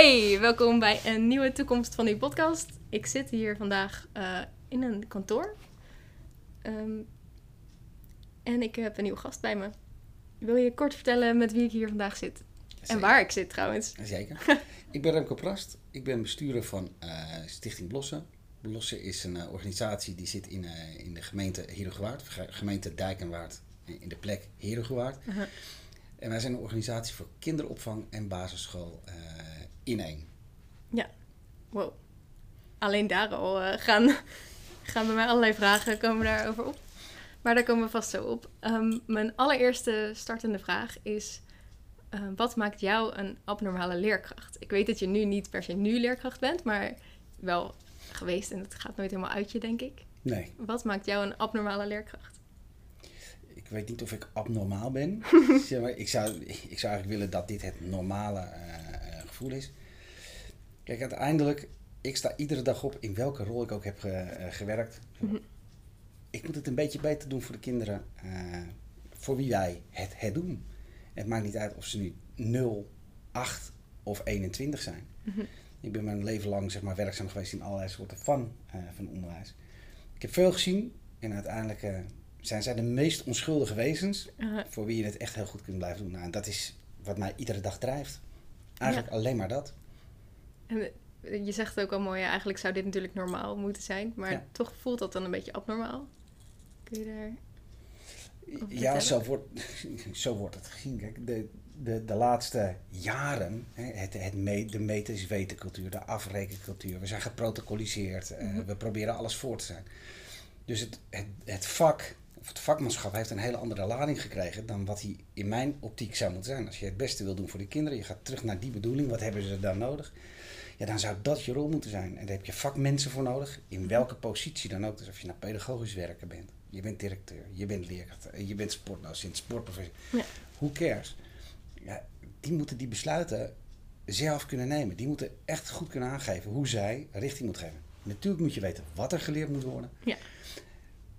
Hey, welkom bij een nieuwe toekomst van uw podcast. Ik zit hier vandaag eh, in een kantoor. Ehm, en ik heb een nieuwe gast bij me. Wil je kort vertellen met wie ik hier vandaag zit? En waar ik zit trouwens. Zeker. ik ben Remco Prast. Ik ben bestuurder van uh, Stichting Blossen. Blossen is een uh, organisatie die zit in, in de gemeente Herugewaard, gemeente Dijkenwaard, in de plek Herugewaard. -huh. En wij zijn een organisatie voor kinderopvang en basisschool in één. Ja, wow. Alleen daar al gaan, gaan bij mij allerlei vragen komen daarover op. Maar daar komen we vast zo op. Um, mijn allereerste startende vraag is... Uh, wat maakt jou een abnormale leerkracht? Ik weet dat je nu niet per se nu leerkracht bent, maar wel geweest en het gaat nooit helemaal uit je, denk ik. Nee. Wat maakt jou een abnormale leerkracht? Ik weet niet of ik abnormaal ben. ik, zou, ik zou eigenlijk willen dat dit het normale uh, gevoel is. Kijk, uiteindelijk, ik sta iedere dag op in welke rol ik ook heb ge, uh, gewerkt. Mm -hmm. Ik moet het een beetje beter doen voor de kinderen voor wie wij het, het doen. Het maakt niet uit of ze nu 0, 8 of 21 zijn. Mm -hmm. Ik ben mijn leven lang zeg maar, werkzaam geweest in allerlei soorten van, uh, van onderwijs. Ik heb veel gezien en uiteindelijk uh, zijn zij de meest onschuldige wezens uh -huh. voor wie je het echt heel goed kunt blijven doen. Nou, en dat is wat mij iedere dag drijft. Eigenlijk ja. alleen maar dat. En je zegt ook al mooi, ja, eigenlijk zou dit natuurlijk normaal moeten zijn, maar ja. toch voelt dat dan een beetje abnormaal. Kun je daar. Ja, zo wordt, zo wordt het gezien. Kijk, de, de, de laatste jaren, het, het me, de meters wetencultuur, de afrekencultuur, we zijn geprotocoliseerd, uh, mm-hmm. we proberen alles voor te zijn. Dus het, het, het vak, of het vakmanschap heeft een hele andere lading gekregen dan wat hij in mijn optiek zou moeten zijn. Als je het beste wil doen voor de kinderen, je gaat terug naar die bedoeling, wat hebben ze dan nodig? Ja, dan zou dat je rol moeten zijn. En daar heb je vakmensen voor nodig, in welke positie dan ook. Dus of je nou pedagogisch werker bent, je bent directeur, je bent leerkracht, je bent sportdocent, sportprofessor. Ja. Who cares? Ja, die moeten die besluiten zelf kunnen nemen. Die moeten echt goed kunnen aangeven hoe zij richting moeten geven. Natuurlijk moet je weten wat er geleerd moet worden. Ja.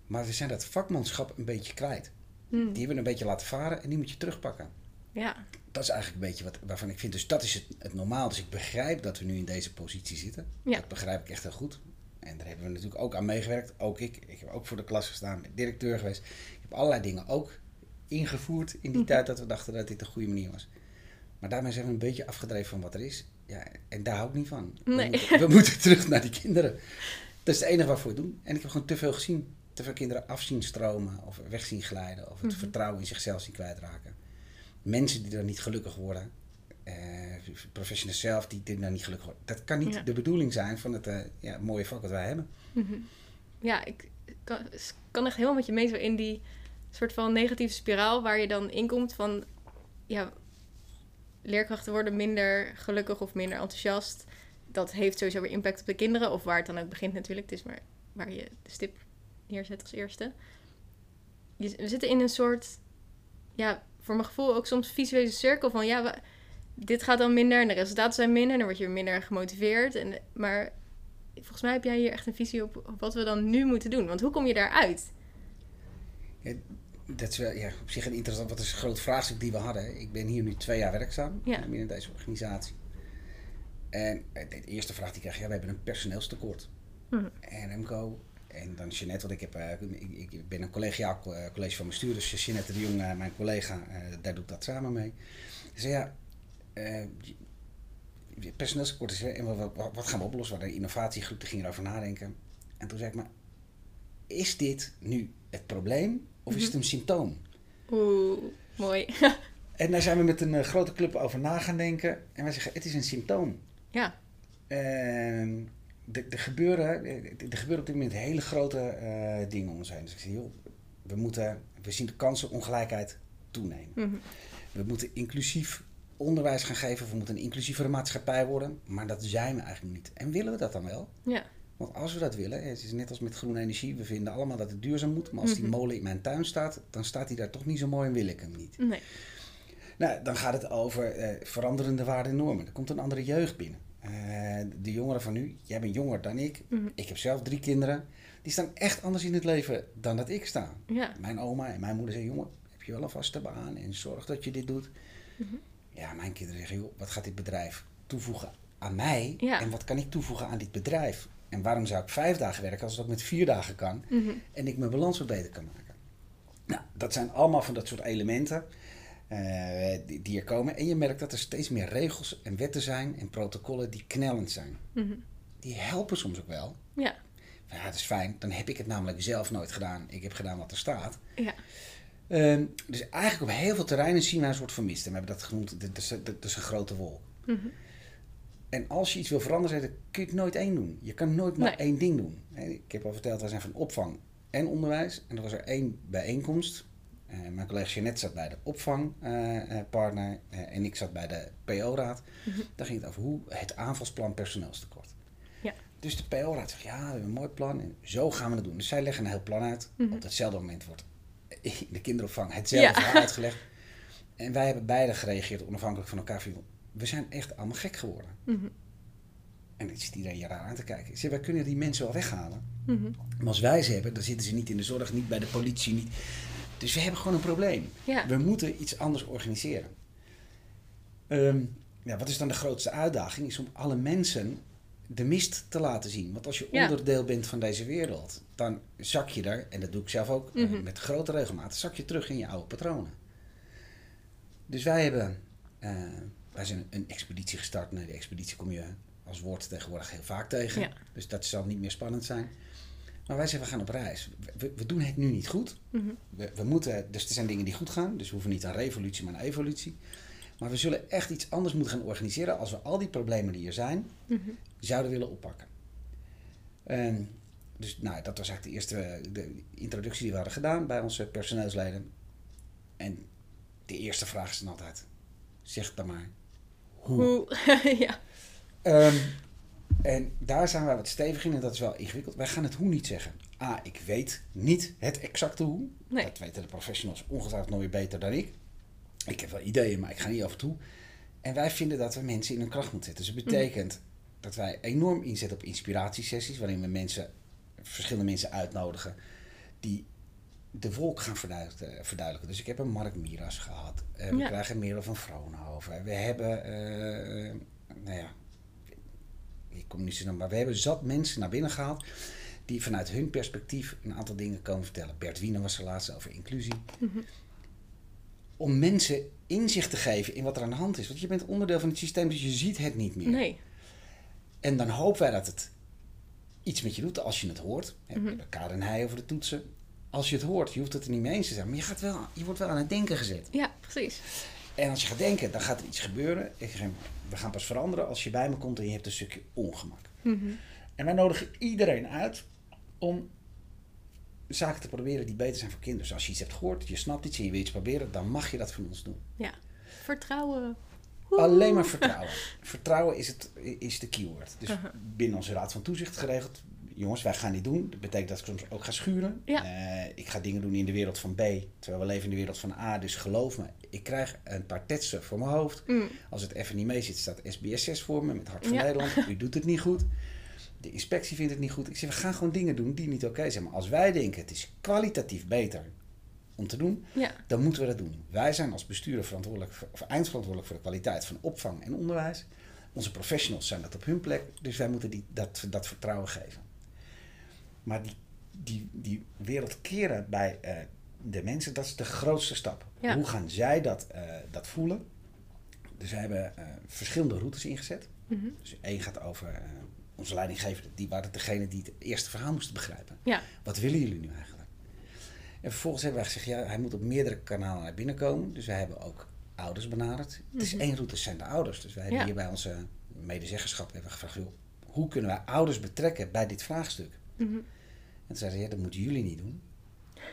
Maar we zijn dat vakmanschap een beetje kwijt. Hmm. Die hebben we een beetje laten varen en die moet je terugpakken. Ja. Dat is eigenlijk een beetje wat, waarvan ik vind. Dus dat is het, het normaal. Dus ik begrijp dat we nu in deze positie zitten. Ja. Dat begrijp ik echt heel goed. En daar hebben we natuurlijk ook aan meegewerkt. Ook ik. Ik heb ook voor de klas gestaan, directeur geweest. Ik heb allerlei dingen ook ingevoerd in die mm-hmm. tijd dat we dachten dat dit de goede manier was. Maar daarmee zijn we een beetje afgedreven van wat er is. Ja, en daar hou ik niet van. Nee. We, moeten, we moeten terug naar die kinderen. Dat is het enige wat we doen. En ik heb gewoon te veel gezien. Te veel kinderen af zien stromen of weg zien glijden. Of het mm-hmm. vertrouwen in zichzelf zien kwijtraken. Mensen die er niet gelukkig worden. Uh, professionals zelf die dit nou niet gelukkig worden. Dat kan niet Ja. de bedoeling zijn van het uh, ja, mooie vak wat wij hebben. Mhm. Ja, ik kan, kan echt helemaal met je mee zo in die soort van negatieve spiraal waar je dan in komt van ja, leerkrachten worden minder gelukkig of minder enthousiast. Dat heeft sowieso weer impact op de kinderen of waar het dan ook begint natuurlijk. Het is maar waar je de stip neerzet als eerste. Je, we zitten in een soort, ja, voor mijn gevoel ook soms visuele cirkel van ja, we, dit gaat dan minder en de resultaten zijn minder en dan word je minder gemotiveerd. En, maar volgens mij heb jij hier echt een visie op, op wat we dan nu moeten doen. Want hoe kom je daaruit? Ja, dat is wel ja, op zich een interessant, wat is een groot vraagstuk die we hadden. Ik ben hier nu twee jaar werkzaam Ja. binnen deze organisatie. En de eerste vraag die ik kreeg, ja, we hebben een personeelstekort. Hm. En Remco, en dan Jeanette, want ik, heb, uh, ik, ik, ben een collegiaal uh, college van bestuur, dus Jeanette de Jong, uh, mijn collega, daar doe ik dat samen mee. Ze zei, ja, personeelstekort is, en wat, wat, wat, gaan we oplossen? We hadden een innovatiegroep, die ging erover nadenken. En toen zei ik, maar is dit nu het probleem of is het een symptoom? Oeh, mooi. en daar zijn we met een uh, grote club over na gaan denken. En wij zeggen, het is een symptoom. Ja. Uh, er gebeuren, er gebeuren op dit moment hele grote uh, dingen om ons heen. Dus ik zeg, joh, we, moeten, we zien de kansenongelijkheid toenemen. Mm -hmm. We moeten inclusief onderwijs gaan geven. We moeten een inclusievere maatschappij worden. Maar dat zijn we eigenlijk niet. En willen we dat dan wel? Ja. Want als we dat willen, het is net als met groene energie, we vinden allemaal dat het duurzaam moet. Maar als die molen in mijn tuin staat, dan staat hij daar toch niet zo mooi en wil ik hem niet. Nee. Nou, dan gaat het over uh, veranderende waarden en normen. Er komt een andere jeugd binnen. Uh, de jongeren van nu, jij bent jonger dan ik. Mhm. Ik heb zelf drie kinderen. Die staan echt anders in het leven dan dat ik sta. Ja. Mijn oma en mijn moeder zeggen, jongen, heb je wel een vaste baan en zorg dat je dit doet. Mhm. Ja, mijn kinderen zeggen, joh, wat gaat dit bedrijf toevoegen aan mij en wat kan ik toevoegen aan dit bedrijf? En waarom zou ik vijf dagen werken als ook met vier dagen kan Mhm. en ik mijn balans wat beter kan maken? Nou, dat zijn allemaal van dat soort elementen eh, die, die er komen. En je merkt dat er steeds meer regels en wetten zijn en protocollen die knellend zijn. Mhm. Die helpen soms ook wel. Ja. Van, Ja, dat is fijn. Dan heb ik het namelijk zelf nooit gedaan. Ik heb gedaan wat er staat. Ja. Ehm, dus eigenlijk op heel veel terreinen zien wij een soort van mist. En we hebben dat genoemd, dat is, dat is een grote wolk. Mhm. En als je iets wil veranderen, dan kun je het nooit één doen. Je kan nooit maar Nee. één ding doen. Ik heb al verteld, wij zijn van opvang en onderwijs. En er was er één bijeenkomst. Eh, mijn collega Jeannette zat bij de opvangpartner eh, en ik zat bij de PO-raad. Mhm. Daar ging het over hoe het aanvalsplan personeelstekort. Ja. Dus de PO-raad zegt, ja, we hebben een mooi plan en zo gaan we het doen. Dus zij leggen een heel plan uit. Mhm. Op hetzelfde moment wordt in de kinderopvang hetzelfde Ja. uitgelegd. En wij hebben beide gereageerd onafhankelijk van elkaar. van, We zijn echt allemaal gek geworden. Mhm. En dan zit iedereen je raar aan te kijken. Zeg, wij kunnen die mensen wel weghalen. Maar als wij ze hebben, dan zitten ze niet in de zorg, niet bij de politie. Niet. Dus we hebben gewoon een probleem. Ja. We moeten iets anders organiseren. Ehm, ja, wat is dan de grootste uitdaging? Is om alle mensen de mist te laten zien. Want als je Ja. onderdeel bent van deze wereld, dan zak je er, en dat doe ik zelf ook eh, Mhm. met grote regelmaat, zak je terug in je oude patronen. Dus wij hebben, eh, wij zijn een expeditie gestart. Nou, die expeditie kom je als woord tegenwoordig heel vaak tegen. Ja. Dus dat zal niet meer spannend zijn. Maar wij zeggen, we gaan op reis. We, we doen het nu niet goed. Mhm. We, we moeten, dus er zijn dingen die goed gaan. Dus we hoeven niet aan revolutie, maar aan evolutie. Maar we zullen echt iets anders moeten gaan organiseren als we al die problemen die er zijn, Mhm. zouden willen oppakken. En dus nou, dat was eigenlijk de eerste de introductie die we hadden gedaan bij onze personeelsleden. En de eerste vraag is dan altijd, zeg dan maar. Hoe? Hoe? ja. Ehm, en daar zijn wij wat stevig in en dat is wel ingewikkeld. Wij gaan het hoe niet zeggen. A, ik weet niet het exacte hoe. Nee. Dat weten de professionals ongetwijfeld nog weer beter dan ik. Ik heb wel ideeën, maar ik ga niet af en toe. En wij vinden dat we mensen in hun kracht moeten zetten. Dus dat betekent dat wij enorm inzetten op inspiratiesessies, waarin we mensen, verschillende mensen uitnodigen die de wolk gaan verduidelijken. verduidelijken. Dus ik heb een Mark Miras gehad. Eh, we Ja. krijgen Merel van Vroonhoven. We hebben, eh, eh, nou ja, ik kom niet zo naar, maar we hebben zat mensen naar binnen gehaald die vanuit hun perspectief een aantal dingen komen vertellen. Bert Wiener was er laatst over inclusie. Mhm. Om mensen inzicht te geven in wat er aan de hand is. Want je bent onderdeel van het systeem, dus je ziet het niet meer. Nee. En dan hopen wij dat het iets met je doet als je het hoort. Hè, Mhm. De Kader en hij over de toetsen. Als je het hoort, je hoeft het er niet mee eens te zijn. Maar je, gaat wel, je wordt wel aan het denken gezet. Ja, precies. En als je gaat denken, dan gaat er iets gebeuren. Ik zeg, we gaan pas veranderen als je bij me komt en je hebt een stukje ongemak. Mhm. En wij nodigen iedereen uit om zaken te proberen die beter zijn voor kinderen. Dus als je iets hebt gehoord, je snapt iets en je wil iets proberen, dan mag je dat van ons doen. Ja. Vertrouwen. Alleen maar vertrouwen. vertrouwen is, het, is de keyword. Dus Aha. binnen onze raad van toezicht geregeld. Jongens, wij gaan dit doen. Dat betekent dat ik soms ook ga schuren. Ja. Eh, ik ga dingen doen in de wereld van B, terwijl we leven in de wereld van A. Dus geloof me, ik krijg een paar tetsen voor mijn hoofd. Mm. Als het even niet mee zit, staat SBS 6 voor me met Hart van Ja. Nederland. U doet het niet goed. De inspectie vindt het niet goed. Ik zeg, we gaan gewoon dingen doen die niet oké zijn. Maar als wij denken, het is kwalitatief beter om te doen, Ja. dan moeten we dat doen. Wij zijn als bestuurder verantwoordelijk voor, of eindverantwoordelijk voor de kwaliteit van opvang en onderwijs. Onze professionals zijn dat op hun plek, dus wij moeten die, dat, dat vertrouwen geven. Maar die, die, die wereld keren bij eh, de mensen, dat is de grootste stap. Ja. Hoe gaan zij dat, eh, dat voelen? Dus we hebben eh, verschillende routes ingezet. Mhm. Dus één gaat over onze leidinggever, die waren degene die het eerste verhaal moesten begrijpen. Ja. Wat willen jullie nu eigenlijk? En vervolgens hebben wij gezegd, ja, hij moet op meerdere kanalen naar binnen komen. Dus wij hebben ook ouders benaderd. Het is Mhm. één route, zijn de ouders. Dus wij hebben Ja. hier bij onze medezeggenschap hebben gevraagd, joh, hoe kunnen wij ouders betrekken bij dit vraagstuk? Mhm. En toen zeiden ze, ja, dat moeten jullie niet doen.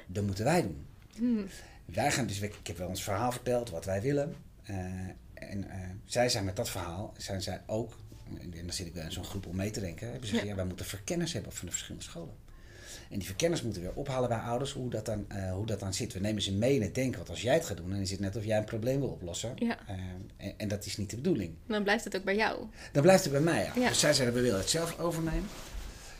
Dat moeten wij doen. Mhm. Wij gaan dus, ik heb wel ons verhaal verteld, wat wij willen. Eh, en eh, zij zijn met dat verhaal, zijn zij ook, en dan zit ik bij zo'n groep om mee te denken, hebben ze gezegd, Ja. ja, wij moeten verkenners hebben van de verschillende scholen. En die verkenners moeten weer ophalen bij ouders hoe dat, dan, eh, hoe dat dan zit. We nemen ze mee in het denken, want als jij het gaat doen, dan is het net of jij een probleem wil oplossen. Ja. En, en dat is niet de bedoeling. Dan blijft het ook bij jou. Dan blijft het bij mij. Ja. Ja. Dus zij zeiden, we willen het zelf overnemen.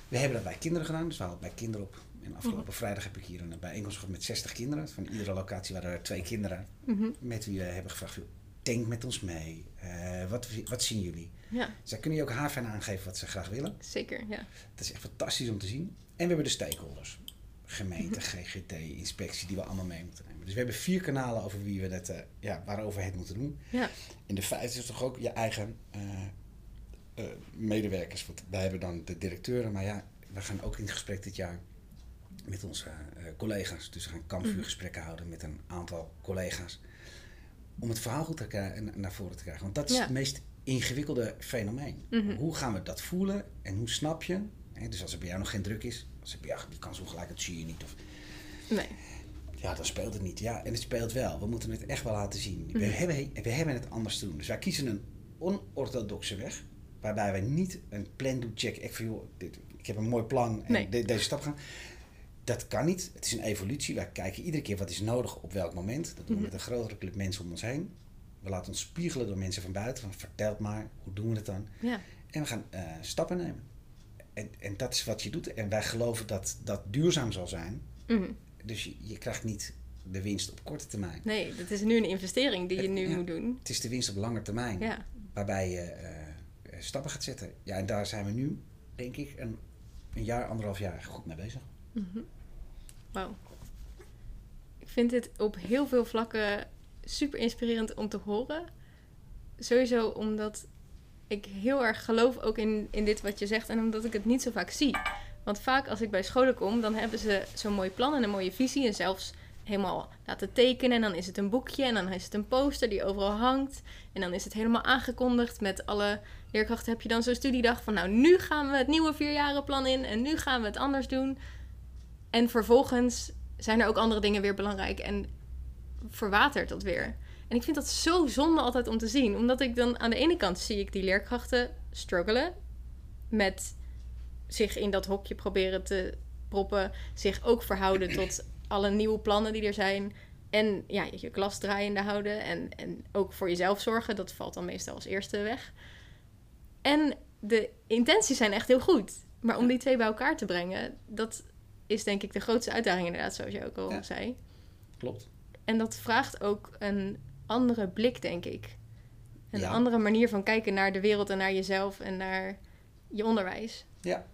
We hebben dat bij kinderen gedaan, dus we halen het bij kinderen op. En afgelopen Mhm. vrijdag heb ik hier een bijeenkomst gehad met 60 kinderen. Van iedere locatie waren er twee kinderen Mhm. met wie we hebben gevraagd, denk met ons mee. Uh, wat, wat zien jullie? Ja. Zij kunnen je ook haarfijn aangeven wat ze graag willen. Zeker, ja. Dat is echt fantastisch om te zien. En we hebben de stakeholders. Gemeente, GGT, inspectie, die we allemaal mee moeten nemen. Dus we hebben vier kanalen over wie we het, uh, ja, waarover het moeten doen. Ja. En de vijfde is toch ook je eigen uh, medewerkers. Want wij hebben dan de directeuren, maar ja, we gaan ook in gesprek dit jaar met onze collega's. Dus we gaan kampvuurgesprekken houden met een aantal collega's. Om het verhaal goed te naar voren te krijgen. Want dat is het meest ingewikkelde fenomeen. Mhm. Hoe gaan we dat voelen en hoe snap je? Hè, dus als er bij jou nog geen druk is, als er bij jou die kans ongelijk, dat zie je niet. Of, nee. Ja, dan speelt het niet. Ja, en het speelt wel. We moeten het echt wel laten zien. We, Mhm. hebben, we hebben het anders te doen. Dus wij kiezen een onorthodoxe weg. Waarbij wij niet een plan doen, check. Ik, van, dit, ik heb een mooi plan en Nee. de- deze stap gaan. Dat kan niet. Het is een evolutie. Wij kijken iedere keer wat is nodig op welk moment. Dat doen we Mhm. met een grotere club mensen om ons heen. We laten ons spiegelen door mensen van buiten. Van, vertel maar, hoe doen we het dan? Ja. En we gaan eh, stappen nemen. En, en dat is wat je doet. En wij geloven dat dat duurzaam zal zijn. Mhm. Dus je, je krijgt niet de winst op korte termijn. Nee, dat is nu een investering die je nu Ja. moet doen. Het is de winst op lange termijn. Ja. Waarbij je eh, stappen gaat zetten. Ja, en daar zijn we nu, denk ik, een, een jaar, anderhalf jaar goed mee bezig. Wauw. Ik vind dit op heel veel vlakken super inspirerend om te horen. Sowieso omdat ik heel erg geloof ook in, in dit wat je zegt en omdat ik het niet zo vaak zie. Want vaak als ik bij scholen kom, dan hebben ze zo'n mooi plan en een mooie visie en zelfs helemaal laten tekenen. En dan is het een boekje en dan is het een poster die overal hangt. En dan is het helemaal aangekondigd met alle leerkrachten. Heb je dan zo'n studiedag van nou, nu gaan we het nieuwe vierjarenplan in en nu gaan we het anders doen. En vervolgens zijn er ook andere dingen weer belangrijk en verwatert dat weer. En ik vind dat zo zonde altijd om te zien. Omdat ik dan aan de ene kant zie ik die leerkrachten struggelen met zich in dat hokje proberen te proppen. Zich ook verhouden tot alle nieuwe plannen die er zijn. En ja, je klas draaiende houden. En, en ook voor jezelf zorgen. Dat valt dan meestal als eerste weg. En de intenties zijn echt heel goed. Maar om die twee bij elkaar te brengen, dat is denk ik de grootste uitdaging inderdaad, zoals je ook al Ja. zei. Klopt. En dat vraagt ook een andere blik, denk ik. Een Ja. andere manier van kijken naar de wereld en naar jezelf en naar je onderwijs. Ja.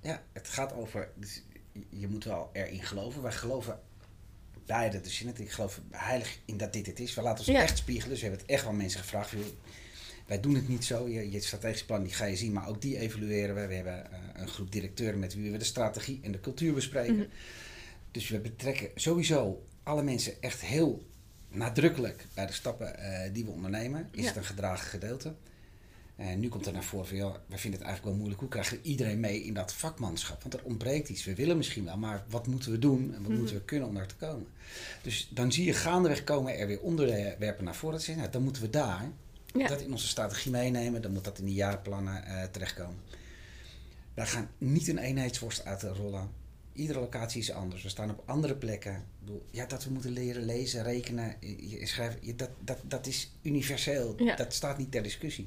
Ja, het gaat over... Dus je moet wel erin geloven. Wij geloven beide dus in het. Ik geloof heilig in dat dit het is. We laten ons Ja. echt spiegelen. Dus we hebben het echt wel mensen gevraagd. Wij doen het niet zo. Je, je strategisch plan die ga je zien, maar ook die evalueren we. We hebben eh, een groep directeuren met wie we de strategie en de cultuur bespreken. Mhm. Dus we betrekken sowieso alle mensen echt heel nadrukkelijk bij de stappen eh, die we ondernemen. Is Ja. het een gedragen gedeelte? En nu komt er naar voren van, ja, we vinden het eigenlijk wel moeilijk. Hoe krijgen we iedereen mee in dat vakmanschap? Want er ontbreekt iets. We willen misschien wel, maar wat moeten we doen en wat Mhm. moeten we kunnen om daar te komen? Dus dan zie je gaandeweg komen er weer onderwerpen naar voren. te zeggen, Nou, dan moeten we daar Ja. dat in onze strategie meenemen. Dan moet dat in die jaarplannen eh, terechtkomen. Wij gaan niet een eenheidsworst uitrollen. Iedere locatie is anders. We staan op andere plekken. Ik bedoel, ja, dat we moeten leren lezen, rekenen, je- schrijven. je- Dat, dat, dat is universeel. Ja. Dat staat niet ter discussie.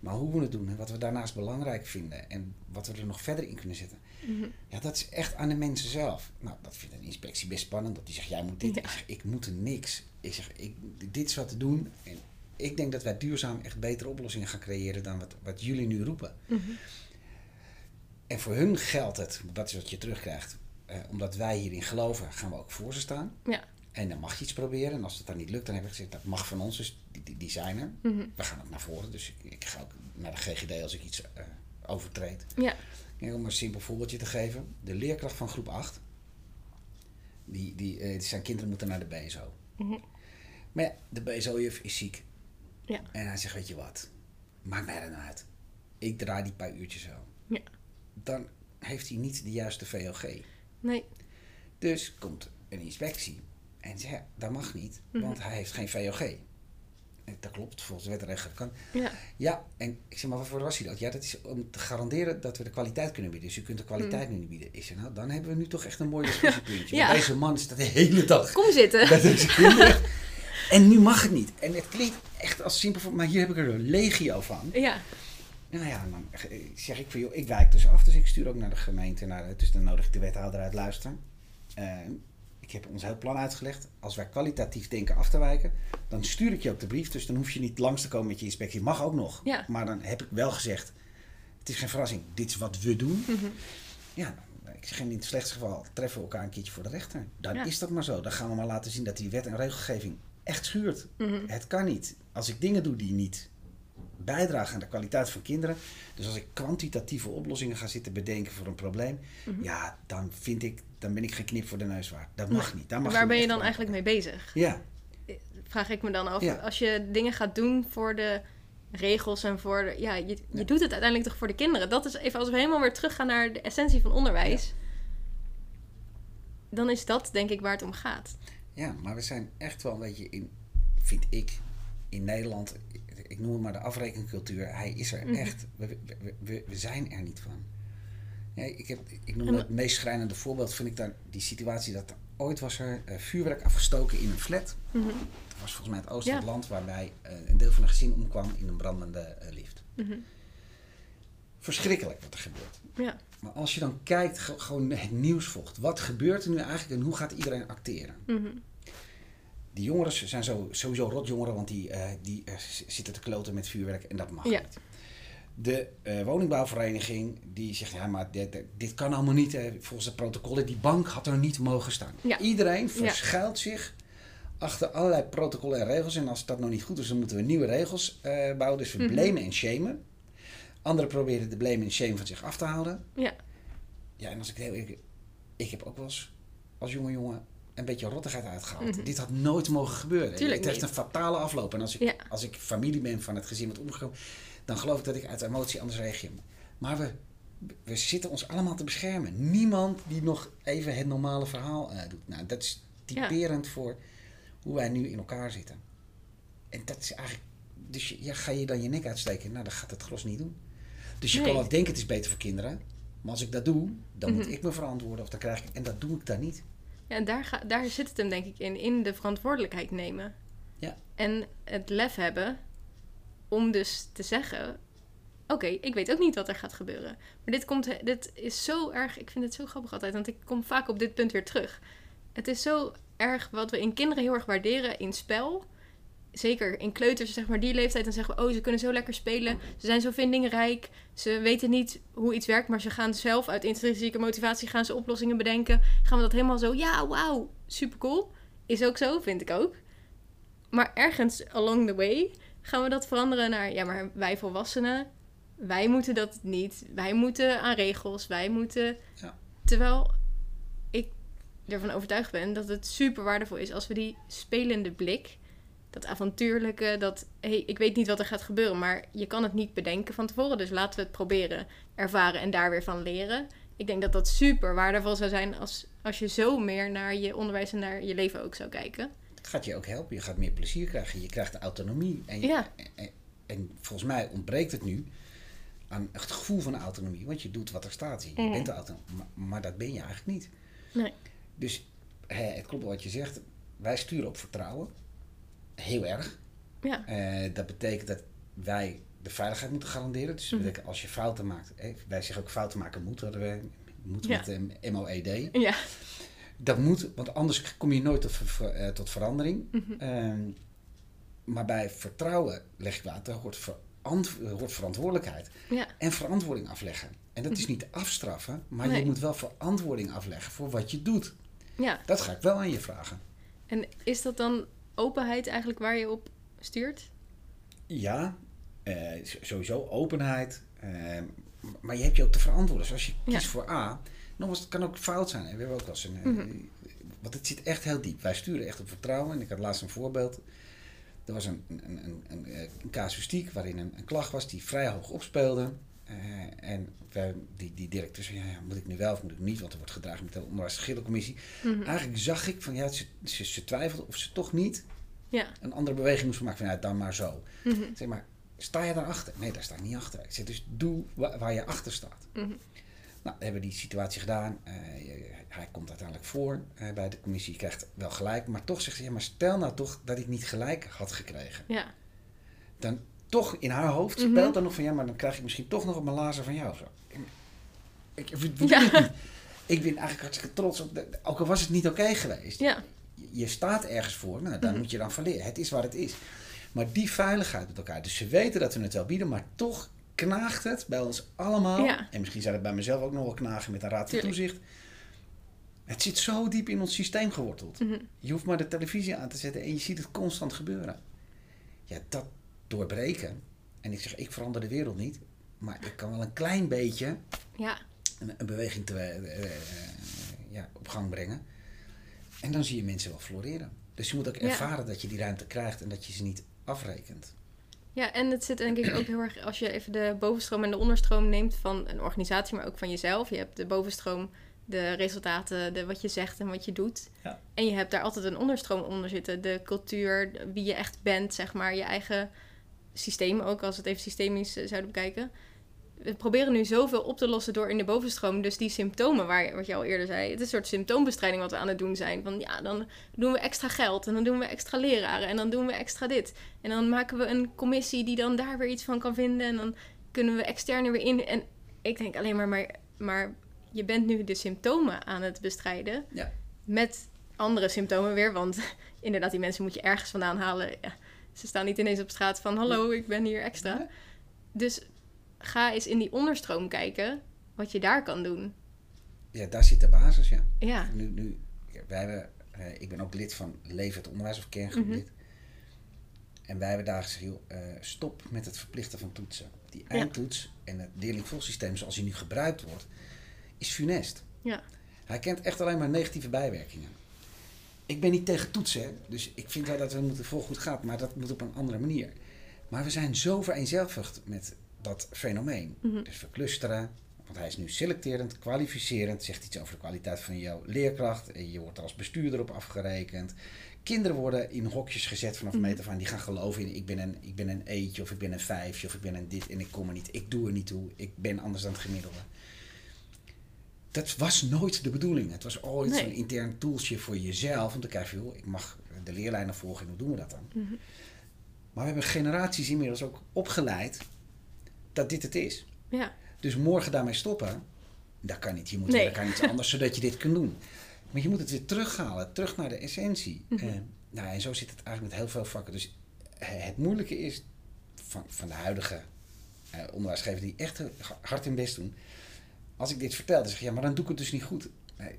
Maar hoe we het doen en wat we daarnaast belangrijk vinden en wat we er nog verder in kunnen zetten. Mhm. Ja, dat is echt aan de mensen zelf. Nou, dat vindt een inspectie best spannend. Dat die zegt, jij moet dit. Ja. Ik zeg, ik moet er niks. Ik zeg, ik, dit is wat te doen. En ik denk dat wij duurzaam echt betere oplossingen gaan creëren dan wat, wat jullie nu roepen. Mhm. En voor hun geldt het, dat is wat je terugkrijgt. Eh, omdat wij hierin geloven, gaan we ook voor ze staan. Ja. En dan mag je iets proberen. En als het dan niet lukt, dan heb ik gezegd, dat mag van ons. Dus die, die, die zijn er. Mhm. We gaan ook naar voren. Dus ik, ga ook naar de GGD als ik iets eh, overtreed. Ja. En om een simpel voorbeeldje te geven. De leerkracht van groep 8. Die, die, eh, zijn kinderen moeten naar de BSO. Mhm. Maar ja, de BSO-juf is ziek. Ja. En hij zegt, weet je wat. Maakt mij er nou uit. Ik draai die paar uurtjes zo. Ja. Dan heeft hij niet de juiste VOG. Nee. Dus komt een inspectie. En zegt, ja, dat mag niet. Mhm. Want hij heeft geen VOG. En dat klopt, volgens de wet en rechten kan. Ja. Ja, en ik zeg maar, waarvoor was hij dat? Ja, dat is om te garanderen dat we de kwaliteit kunnen bieden. Dus u kunt de kwaliteit nu niet bieden. Ik zeg, nou, dan hebben we nu toch echt een mooi discussiepuntje. Ja. Deze man staat de hele dag Kom zitten. deze kinderen. En nu mag het niet. En het klinkt echt als simpel, maar hier heb ik er een legio van. Ja. Nou ja, dan zeg ik van, joh, ik wijk dus af. Dus ik stuur ook naar de gemeente. Naar de, dus dan nodig ik de wethouder uit luisteren. Eh, ik heb ons heel plan uitgelegd. Als wij kwalitatief denken af te wijken, dan stuur ik je ook de brief. Dus dan hoef je niet langs te komen met je inspectie. Mag ook nog. Ja. Maar dan heb ik wel gezegd, het is geen verrassing. Dit is wat we doen. Mhm. Ja, ik zeg in het slechtste geval treffen we elkaar een keertje voor de rechter. Dan Ja. is dat maar zo. Dan gaan we maar laten zien dat die wet en regelgeving echt schuurt. Mhm. Het kan niet. Als ik dingen doe die niet bijdragen aan de kwaliteit van kinderen. Dus als ik kwantitatieve oplossingen ga zitten bedenken voor een probleem. Mhm. Ja, dan vind ik, dan ben ik geen knip voor de neus waard. Dat mag niet. Daar mag Waar ben je dan eigenlijk mee bezig? Ja, Vraag ik me dan af. Ja. Als je dingen gaat doen voor de regels en voor de... Ja, je, je Ja. doet het uiteindelijk toch voor de kinderen. Dat is even als we helemaal weer teruggaan naar de essentie van onderwijs. Dan is dat denk ik waar het om gaat. Ja, maar we zijn echt wel een beetje in, vind ik, in Nederland. Ik noem het maar de afrekencultuur. Hij is er Mhm. echt. We, we, we, we zijn er niet van. Ja, ik, heb, ik noem En- het meest schrijnende voorbeeld, vind ik daar die situatie dat er ooit was er eh, vuurwerk afgestoken in een flat. Mhm. Dat was volgens mij het oosten Ja. het land waarbij eh, een deel van een gezin omkwam in een brandende eh, lift. Mhm. Verschrikkelijk wat er gebeurt. Ja. Maar als je dan kijkt, ge- gewoon het nieuws volgt. Wat gebeurt er nu eigenlijk en hoe gaat iedereen acteren? Mhm. Die jongeren zijn zo, sowieso rotjongeren, want die, eh, die eh, zitten te kloten met vuurwerk en dat mag Ja. niet. De eh, woningbouwvereniging die zegt, ja maar dit, dit- kan allemaal niet. volgens de protocollen, die bank had er niet mogen staan. Ja. Iedereen verschuilt zich achter allerlei protocollen en regels. En als dat nog niet goed is, dan moeten we nieuwe regels bouwen. Dus we blamen en shamen. Anderen proberen de blame en shame van zich af te houden. Ja. Ja, en als ik heel eerlijk... Ik heb ook wel eens als jonge jongen een beetje rottigheid uitgehaald. Mhm. Dit had nooit mogen gebeuren. Tuurlijk het heeft een fatale afloop. En als ik, Ja. als ik familie ben van het gezin wat omgekomen... dan geloof ik dat ik uit emotie anders reageer. Maar we, we zitten ons allemaal te beschermen. Niemand die nog even het normale verhaal eh, doet. Nou, dat is typerend voor hoe wij nu in elkaar zitten. En dat is eigenlijk... Dus je- ja, ga je dan je nek uitsteken? Nou, dan gaat het gros niet doen. Dus je Nee. kan wel denken het is beter voor kinderen. Maar als ik dat doe, dan moet Mhm. ik me verantwoorden. Of dan krijg ik... En dat doe ik dan niet. Ja, en daar, ga, daar zit het hem denk ik in. In de verantwoordelijkheid nemen. Ja. En het lef hebben om dus te zeggen... Oké, ik weet ook niet wat er gaat gebeuren. Maar dit, komt, dit is zo erg... Ik vind het zo grappig altijd, want ik kom vaak op dit punt weer terug. Het is zo erg wat we in kinderen heel erg waarderen in spel. Zeker in kleuters, zeg maar, die leeftijd. Dan zeggen we, oh, ze kunnen zo lekker spelen. Ze zijn zo vindingrijk. Ze weten niet hoe iets werkt, maar ze gaan zelf uit intrinsieke motivatie gaan ze oplossingen bedenken. Gaan we dat helemaal zo, ja, wauw, super cool. Is ook zo, vind ik ook. Maar ergens along the way gaan we dat veranderen naar, ja, maar wij volwassenen, wij moeten dat niet. Wij moeten aan regels, wij moeten. Ja. Terwijl ik ervan overtuigd ben dat het super waardevol is als we die spelende blik, dat avontuurlijke, dat hey, ik weet niet wat er gaat gebeuren, maar je kan het niet bedenken van tevoren, dus laten we het proberen, ervaren en daar weer van leren. Ik denk dat dat super waardevol zou zijn als, als je zo meer naar je onderwijs en naar je leven ook zou kijken. Het gaat je ook helpen. Je gaat meer plezier krijgen. Je krijgt de autonomie. En, je- Ja. en, en volgens mij ontbreekt het nu aan het gevoel van autonomie. Want je doet wat er staat. Je Mhm. bent de autonom. Maar, maar dat ben je eigenlijk niet. Nee. Dus hè, het klopt wat je zegt. Wij sturen op vertrouwen. Heel erg. Ja, Eh, dat betekent dat wij de veiligheid moeten garanderen. Dus Mhm. als je fouten maakt. Hè, wij zeggen ook fouten maken moet. Hadden we, moet Ja. met um, MOED. ja, Dat moet, want anders kom je nooit tot, ver- eh, tot verandering. Mhm. Ehm, maar bij vertrouwen leg ik water, hoort, verant- eh, hoort verantwoordelijkheid. ja, En verantwoording afleggen. En dat is niet afstraffen, maar Nee. je moet wel verantwoording afleggen voor wat je doet. ja. Dat ga ik wel aan je vragen. En is dat dan openheid eigenlijk waar je op stuurt? Ja, eh, sowieso openheid. ehm, maar je hebt je ook te verantwoorden. Dus als je Ja. kiest voor A, nogmaals, het kan ook fout zijn. hè. We hebben ook wel eens een. eh, Mhm. Want het zit echt heel diep. Wij sturen echt op vertrouwen. En ik had laatst een voorbeeld. Er was een, een, een, een, eh, een casuïstiek waarin een, een klacht was die vrij hoog opspeelde. Eh, en wij, die, die directeur zei, ja, ja, moet ik nu wel of moet ik niet? Want er wordt gedragen met de onderwijsgeschillenkommissie. Mhm. Eigenlijk zag ik van, ja, ze, ze, ze twijfelde of ze toch niet Ja. een andere beweging moest maken. Van, ja, dan maar zo. Mhm. Zeg maar, sta je daarachter? Nee, daar sta ik niet achter. Ik zeg, dus doe wa- waar je achter staat. Mhm. Nou, we hebben die situatie gedaan. Eh, hij komt uiteindelijk voor eh, bij de commissie. Je krijgt wel gelijk. Maar toch zegt ze, ja, maar stel nou toch dat ik niet gelijk had gekregen. Ja. Dan toch in haar hoofd Mhm. speelt dan nog van, ja, maar dan krijg ik misschien toch nog op mijn lazer van jou. Zo. Ik, ik, ik Ja. niet. ik ben eigenlijk hartstikke trots op, de, ook al was het niet oké geweest. Ja. Je, staat ergens voor, nou, daar Mhm. moet je dan van leren. Het is wat het is. Maar die veiligheid met elkaar. Dus ze weten dat we het wel bieden, maar toch knaagt het bij ons allemaal. Ja. En misschien zou het bij mezelf ook nog wel knagen met een raad van toezicht. Het zit zo diep in ons systeem geworteld. Mhm. Je hoeft maar de televisie aan te zetten en je ziet het constant gebeuren. Ja, dat doorbreken. En ik zeg, ik verander de wereld niet. Maar ik kan wel een klein beetje Ja. een, een beweging te, eh, eh, ja, op gang brengen. En dan zie je mensen wel floreren. Dus je moet ook Ja. ervaren dat je die ruimte krijgt en dat je ze niet afrekent. Ja, en het zit denk ik ook heel erg als je even de bovenstroom en de onderstroom neemt van een organisatie, maar ook van jezelf. Je hebt de bovenstroom, de resultaten, de, wat je zegt en wat je doet. Ja. En je hebt daar altijd een onderstroom onder zitten. De cultuur, wie je echt bent, zeg maar. Je eigen systeem ook, als we het even systemisch eh, zouden bekijken. We proberen nu zoveel op te lossen door in de bovenstroom. Dus die symptomen, waar, wat je al eerder zei. Het is een soort symptoombestrijding wat we aan het doen zijn. Van ja, dan doen we extra geld en dan doen we extra leraren en dan doen we extra dit. En dan maken we een commissie die dan daar weer iets van kan vinden. En dan kunnen we externe weer in. En ik denk alleen maar, maar, maar je bent nu de symptomen aan het bestrijden. Ja. Met andere symptomen weer. Want inderdaad, die mensen moet je ergens vandaan halen. Ja, ze staan niet ineens op straat van hallo, ik ben hier extra. Dus ga eens in die onderstroom kijken wat je daar kan doen. Ja, daar zit de basis, ja. Ja, Nu, nu, wij hebben, eh, ik ben ook lid van Leven het Onderwijs of Kerngroep Mhm. lid. En wij hebben daar gezegd, joh, eh, stop met het verplichten van toetsen. Die eindtoets en het leerlingvolgsysteem zoals die nu gebruikt wordt, is funest. Ja. Hij kent echt alleen maar negatieve bijwerkingen. Ik ben niet tegen toetsen, dus ik vind wel dat we moeten het gaat, maar dat moet op een andere manier. Maar we zijn zo vereenzelvigd met dat fenomeen. Mhm. Dus we clusteren, want hij is nu selecterend, kwalificerend, zegt iets over de kwaliteit van jouw leerkracht. Je wordt als bestuurder op afgerekend. Kinderen worden in hokjes gezet vanaf Mhm. meter van die gaan geloven in ik ben een, ik ben een eetje of ik ben een vijfje of ik ben een dit en ik kom er niet. Ik doe er niet toe. Ik ben anders dan het gemiddelde. Dat was nooit de bedoeling. Het was ooit Nee. zo'n intern toolsje voor jezelf. Om te kijken, joh, ik mag de leerlijnen volgen en hoe doen we dat dan? Mhm. Maar we hebben generaties inmiddels ook opgeleid dat dit het is. ja. Dus morgen daarmee stoppen, dat kan niet. Je moet Nee. weer, kan iets anders zodat je dit kunt doen. Maar je moet het weer terughalen, terug naar de essentie. Mhm. Eh, nou, en zo zit het eigenlijk met heel veel vakken. Dus eh, het moeilijke is van, van de huidige eh, onderwijsgevers die echt hard hun best doen. Als ik dit vertel, dan zeg je, ja, maar dan doe ik het dus niet goed. Nee,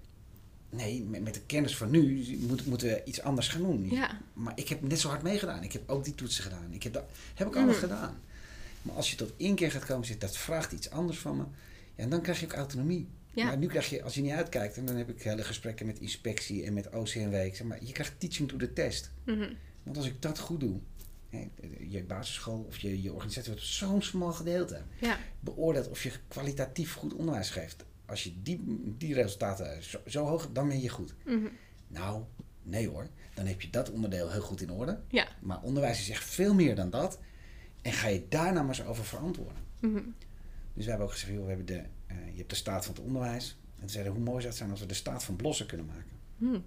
nee met, de kennis van nu moet, moeten we iets anders gaan doen. Ja. Maar ik heb net zo hard meegedaan. Ik heb ook die toetsen gedaan. Ik heb dat heb ik allemaal Mhm. gedaan. Maar als je tot één keer gaat komen, zegt dat vraagt iets anders van me. Ja, en dan krijg je ook autonomie. Ja. Maar nu krijg je, als je niet uitkijkt, en dan heb ik hele gesprekken met inspectie en met OCMW. Zeg maar, je krijgt teaching to the test. Mhm. Want als ik dat goed doe, je basisschool of je, je organisatie wordt zo'n smal gedeelte ja. beoordeelt of je kwalitatief goed onderwijs geeft. Als je die, die resultaten zo, zo hoog hebt, dan ben je goed. Mhm. Nou, nee hoor. Dan heb je dat onderdeel heel goed in orde. Ja. Maar onderwijs is echt veel meer dan dat. En ga je daar nou maar eens over verantwoorden. Mhm. Dus we hebben ook gezegd, joh, we hebben de, eh, je hebt de staat van het onderwijs. En zeiden hoe mooi zou het zijn als we de staat van Blossen kunnen maken. Mhm.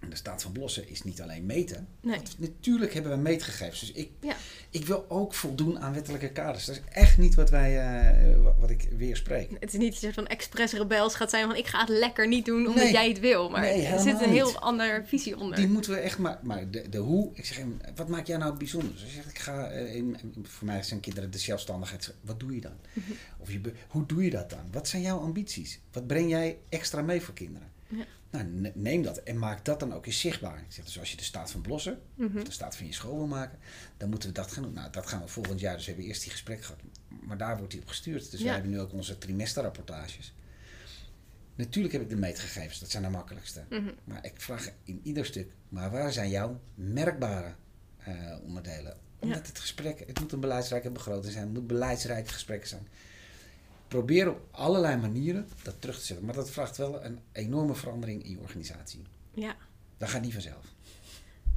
En de staat van Blossen is niet alleen meten. Nee. Want natuurlijk hebben we meetgegevens. Dus ik, Ja. ik wil ook voldoen aan wettelijke kaders. Dat is echt niet wat, wij, eh, wa- wat ik weer spreek. Het is niet dat je van expres rebels gaat zijn van ik ga het lekker niet doen omdat Nee. jij het wil. Maar Nee, er zit een heel niet. andere visie onder. Die moeten we echt maar. Maar de, de hoe, ik zeg hem, wat maakt jou nou bijzonder? Dus zegt, ik ga, eh, in, voor mij zijn kinderen de zelfstandigheid. Wat doe je dan? Mhm. Of je, hoe doe je dat dan? Wat zijn jouw ambities? Wat breng jij extra mee voor kinderen? Ja. Nou, ne- neem dat en maak dat dan ook eens zichtbaar. Ik zeg dus, als je de staat van Blossen, Mhm. of de staat van je school wil maken, dan moeten we dat gaan doen. Nou, dat gaan we volgend jaar. Dus we hebben eerst die gesprek gehad. Maar daar wordt die op gestuurd. Dus Ja. we hebben nu ook onze trimesterrapportages. Natuurlijk heb ik de meetgegevens, dat zijn de makkelijkste. Mhm. Maar ik vraag in ieder stuk, maar waar zijn jouw merkbare eh, onderdelen? Omdat Ja. het gesprek, het moet een beleidsrijke begroting zijn, het moet beleidsrijke gesprekken zijn. Probeer op allerlei manieren dat terug te zetten. Maar dat vraagt wel een enorme verandering in je organisatie. Ja. Dat gaat niet vanzelf.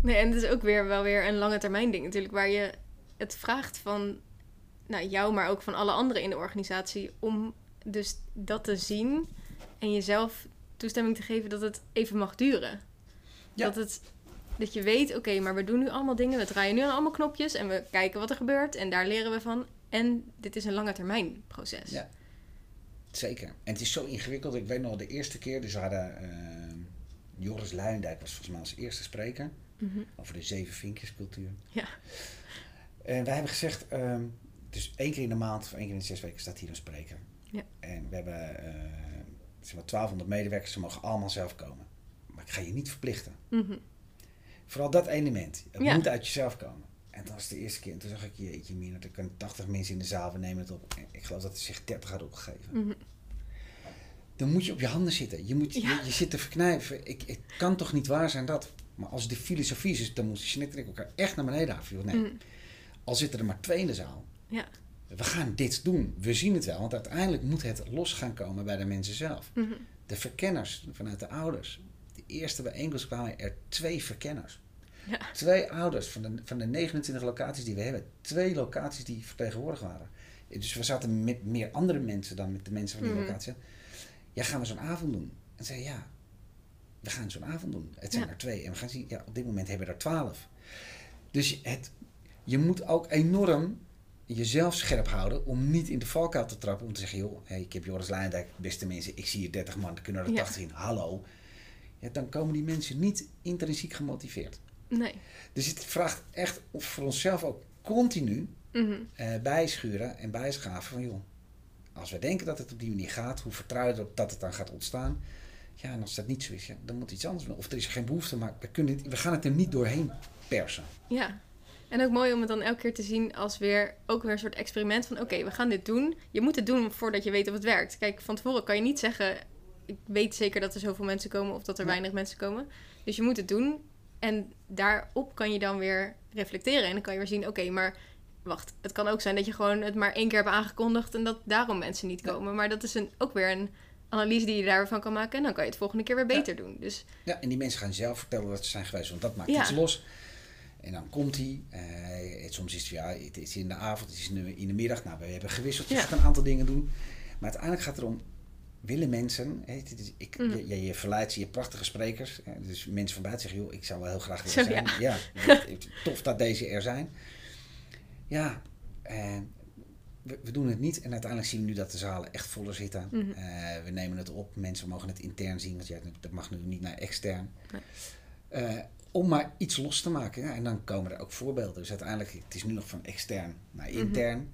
Nee, en het is ook weer wel weer een lange termijn ding natuurlijk, waar je het vraagt van nou, jou, maar ook van alle anderen in de organisatie, om dus dat te zien en jezelf toestemming te geven dat het even mag duren. Ja. Dat, het, dat je weet, oké, maar we doen nu allemaal dingen, we draaien nu aan allemaal knopjes en we kijken wat er gebeurt en daar leren we van. En dit is een lange termijn proces. Ja. Zeker. En het is zo ingewikkeld. Ik weet nog de eerste keer, dus hadden uh, Joris Luijendijk was volgens mij als eerste spreker Mhm. over de zeven vinkjescultuur. Ja. En wij hebben gezegd, ehm, dus één keer in de maand of één keer in de zes weken staat hier een spreker. Ja. En we hebben eh, zeg maar 1200 medewerkers, ze mogen allemaal zelf komen. Maar ik ga je niet verplichten. Mhm. Vooral dat element. Het Ja. moet uit jezelf komen. En dat was de eerste keer. En toen zag ik, jeetje mina, er kunnen 80 mensen in de zaal, we nemen het op. En ik geloof dat er zich 30 hadden opgegeven. Mhm. Dan moet je op je handen zitten. Je, moet, Ja. je, je zit te verknijpen. Ik, het kan toch niet waar zijn dat. Maar als de filosofie is, dan moet Jeanette en ik elkaar echt naar beneden. Joh, Nee, Mhm. al zitten er maar twee in de zaal. Ja. We gaan dit doen. We zien het wel. Want uiteindelijk moet het los gaan komen bij de mensen zelf. Mhm. De verkenners vanuit de ouders. De eerste bijeenkomst kwamen er twee verkenners. Ja. Twee ouders van de, van de 29 locaties die we hebben. Twee locaties die vertegenwoordigd waren. Dus we zaten met meer andere mensen dan met de mensen van die Mhm. locatie. Ja, gaan we zo'n avond doen? En zei ja, we gaan zo'n avond doen. Het zijn Ja. er twee. En we gaan zien, ja, op dit moment hebben we er twaalf. Dus het, je moet ook enorm jezelf scherp houden om niet in de valkuil te trappen. Om te zeggen, joh, hey, ik heb Joris Leijendijk, beste mensen, ik zie hier 30 man, er kunnen er Ja. 80 in. Hallo. Ja, dan komen die mensen niet intrinsiek gemotiveerd. Nee. Dus het vraagt echt voor onszelf ook continu Mhm. eh, bijschuren en bijschaven van joh, als we denken dat het op die manier gaat, hoe vertrouw je erop dat het dan gaat ontstaan? Ja, en als dat niet zo is, ja, dan moet iets anders doen. Of er is geen behoefte, maar we, kunnen het, we gaan het er niet doorheen persen. Ja. En ook mooi om het dan elke keer te zien als weer ook weer een soort experiment van oké, we gaan dit doen. Je moet het doen voordat je weet of het werkt. Kijk, van tevoren kan je niet zeggen, ik weet zeker dat er zoveel mensen komen of dat er Ja. weinig mensen komen. Dus je moet het doen en daarop kan je dan weer reflecteren en dan kan je weer zien, oké, maar wacht, het kan ook zijn dat je gewoon het maar één keer hebt aangekondigd en dat daarom mensen niet Ja. komen. Maar dat is een, ook weer een analyse die je daarvan kan maken en dan kan je het volgende keer weer beter doen. Dus Ja, en die mensen gaan zelf vertellen dat ze zijn geweest, want dat maakt Ja. iets los. En dan komt hij. eh, soms is het, ja, het is in de avond, het is in de, in de middag. Nou, we hebben gewisseld, je gaat een aantal dingen doen. Maar uiteindelijk gaat het erom, willen mensen... Hè, ik, Mhm. je, je, je verleidt je prachtige sprekers. Hè, dus mensen van buiten zeggen, joh, ik zou wel heel graag willen zijn. ja. Tof dat deze er zijn. Ja, eh, we, we doen het niet. En uiteindelijk zien we nu dat de zalen echt voller zitten. Mhm. Eh, we nemen het op. Mensen mogen het intern zien. Want ja, dat mag nu niet naar extern. Nee. Eh, om maar iets los te maken. Ja, en dan komen er ook voorbeelden. Dus uiteindelijk, het is nu nog van extern naar Mhm. intern.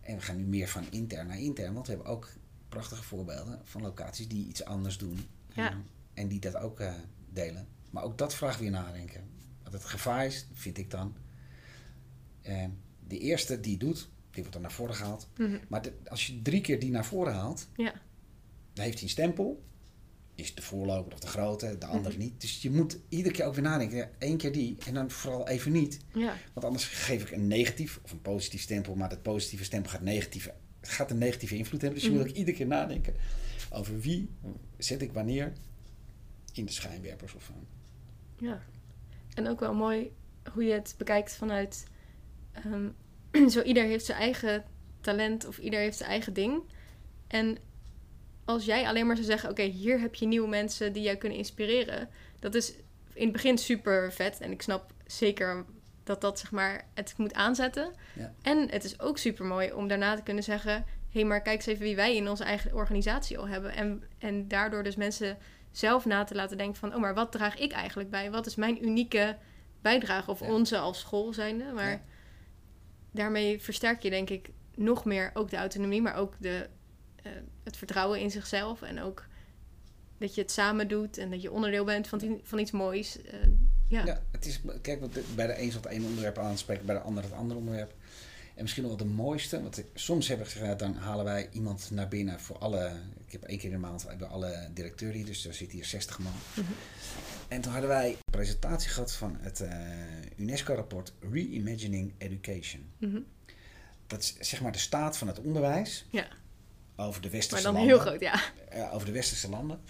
En we gaan nu meer van intern naar intern. Want we hebben ook prachtige voorbeelden van locaties die iets anders doen. Ja. En, en die dat ook eh, delen. Maar ook dat vraagt weer nadenken. Wat het gevaar is, vind ik dan. eh, de eerste die het doet, die wordt dan naar voren gehaald. mhm. Maar de- als je drie keer die naar voren haalt, ja, dan heeft hij een stempel. Is de voorloper of de grote, de andere Mhm. niet. Dus je moet iedere keer ook weer nadenken. Ja, Eén keer die en dan vooral even niet. ja, Want anders geef ik een negatief of een positief stempel. Maar dat positieve stempel gaat, negatieve, het gaat een negatieve invloed hebben. Dus je Mhm. moet ook iedere keer nadenken. Over wie zet ik wanneer in de schijnwerpers of van. Ja. En ook wel mooi hoe je het bekijkt vanuit... ehm, zo ieder heeft zijn eigen talent of ieder heeft zijn eigen ding. En als jij alleen maar zou zeggen... Oké, hier heb je nieuwe mensen die jou kunnen inspireren. Dat is in het begin super vet. En ik snap zeker dat dat zeg maar het moet aanzetten. Ja. En het is ook super mooi om daarna te kunnen zeggen... Hé, hey, maar kijk eens even wie wij in onze eigen organisatie al hebben. En, en daardoor dus mensen zelf na te laten denken van... oh, maar wat draag ik eigenlijk bij? Wat is mijn unieke bijdrage? Of Ja. onze als school zijnde. Maar Ja. daarmee versterk je denk ik nog meer ook de autonomie... maar ook de, eh, het vertrouwen in zichzelf. En ook dat je het samen doet... en dat je onderdeel bent van, van iets moois. Eh, ja. Ja, het is, kijk, bij de een zal het één onderwerp aanspreken, bij de ander het andere onderwerp. En misschien nog wel de mooiste, want ik- soms hebben we gezegd, dan halen wij iemand naar binnen voor alle, ik heb één keer in de maand bij alle directeuren hier, dus er zitten hier 60 man. Mhm. En toen hadden wij een presentatie gehad van het eh, UNESCO-rapport Reimagining Education. Mhm. Dat is zeg maar de staat van het onderwijs Ja. over de Maar westerse dan landen. heel groot, ja. over de westerse landen.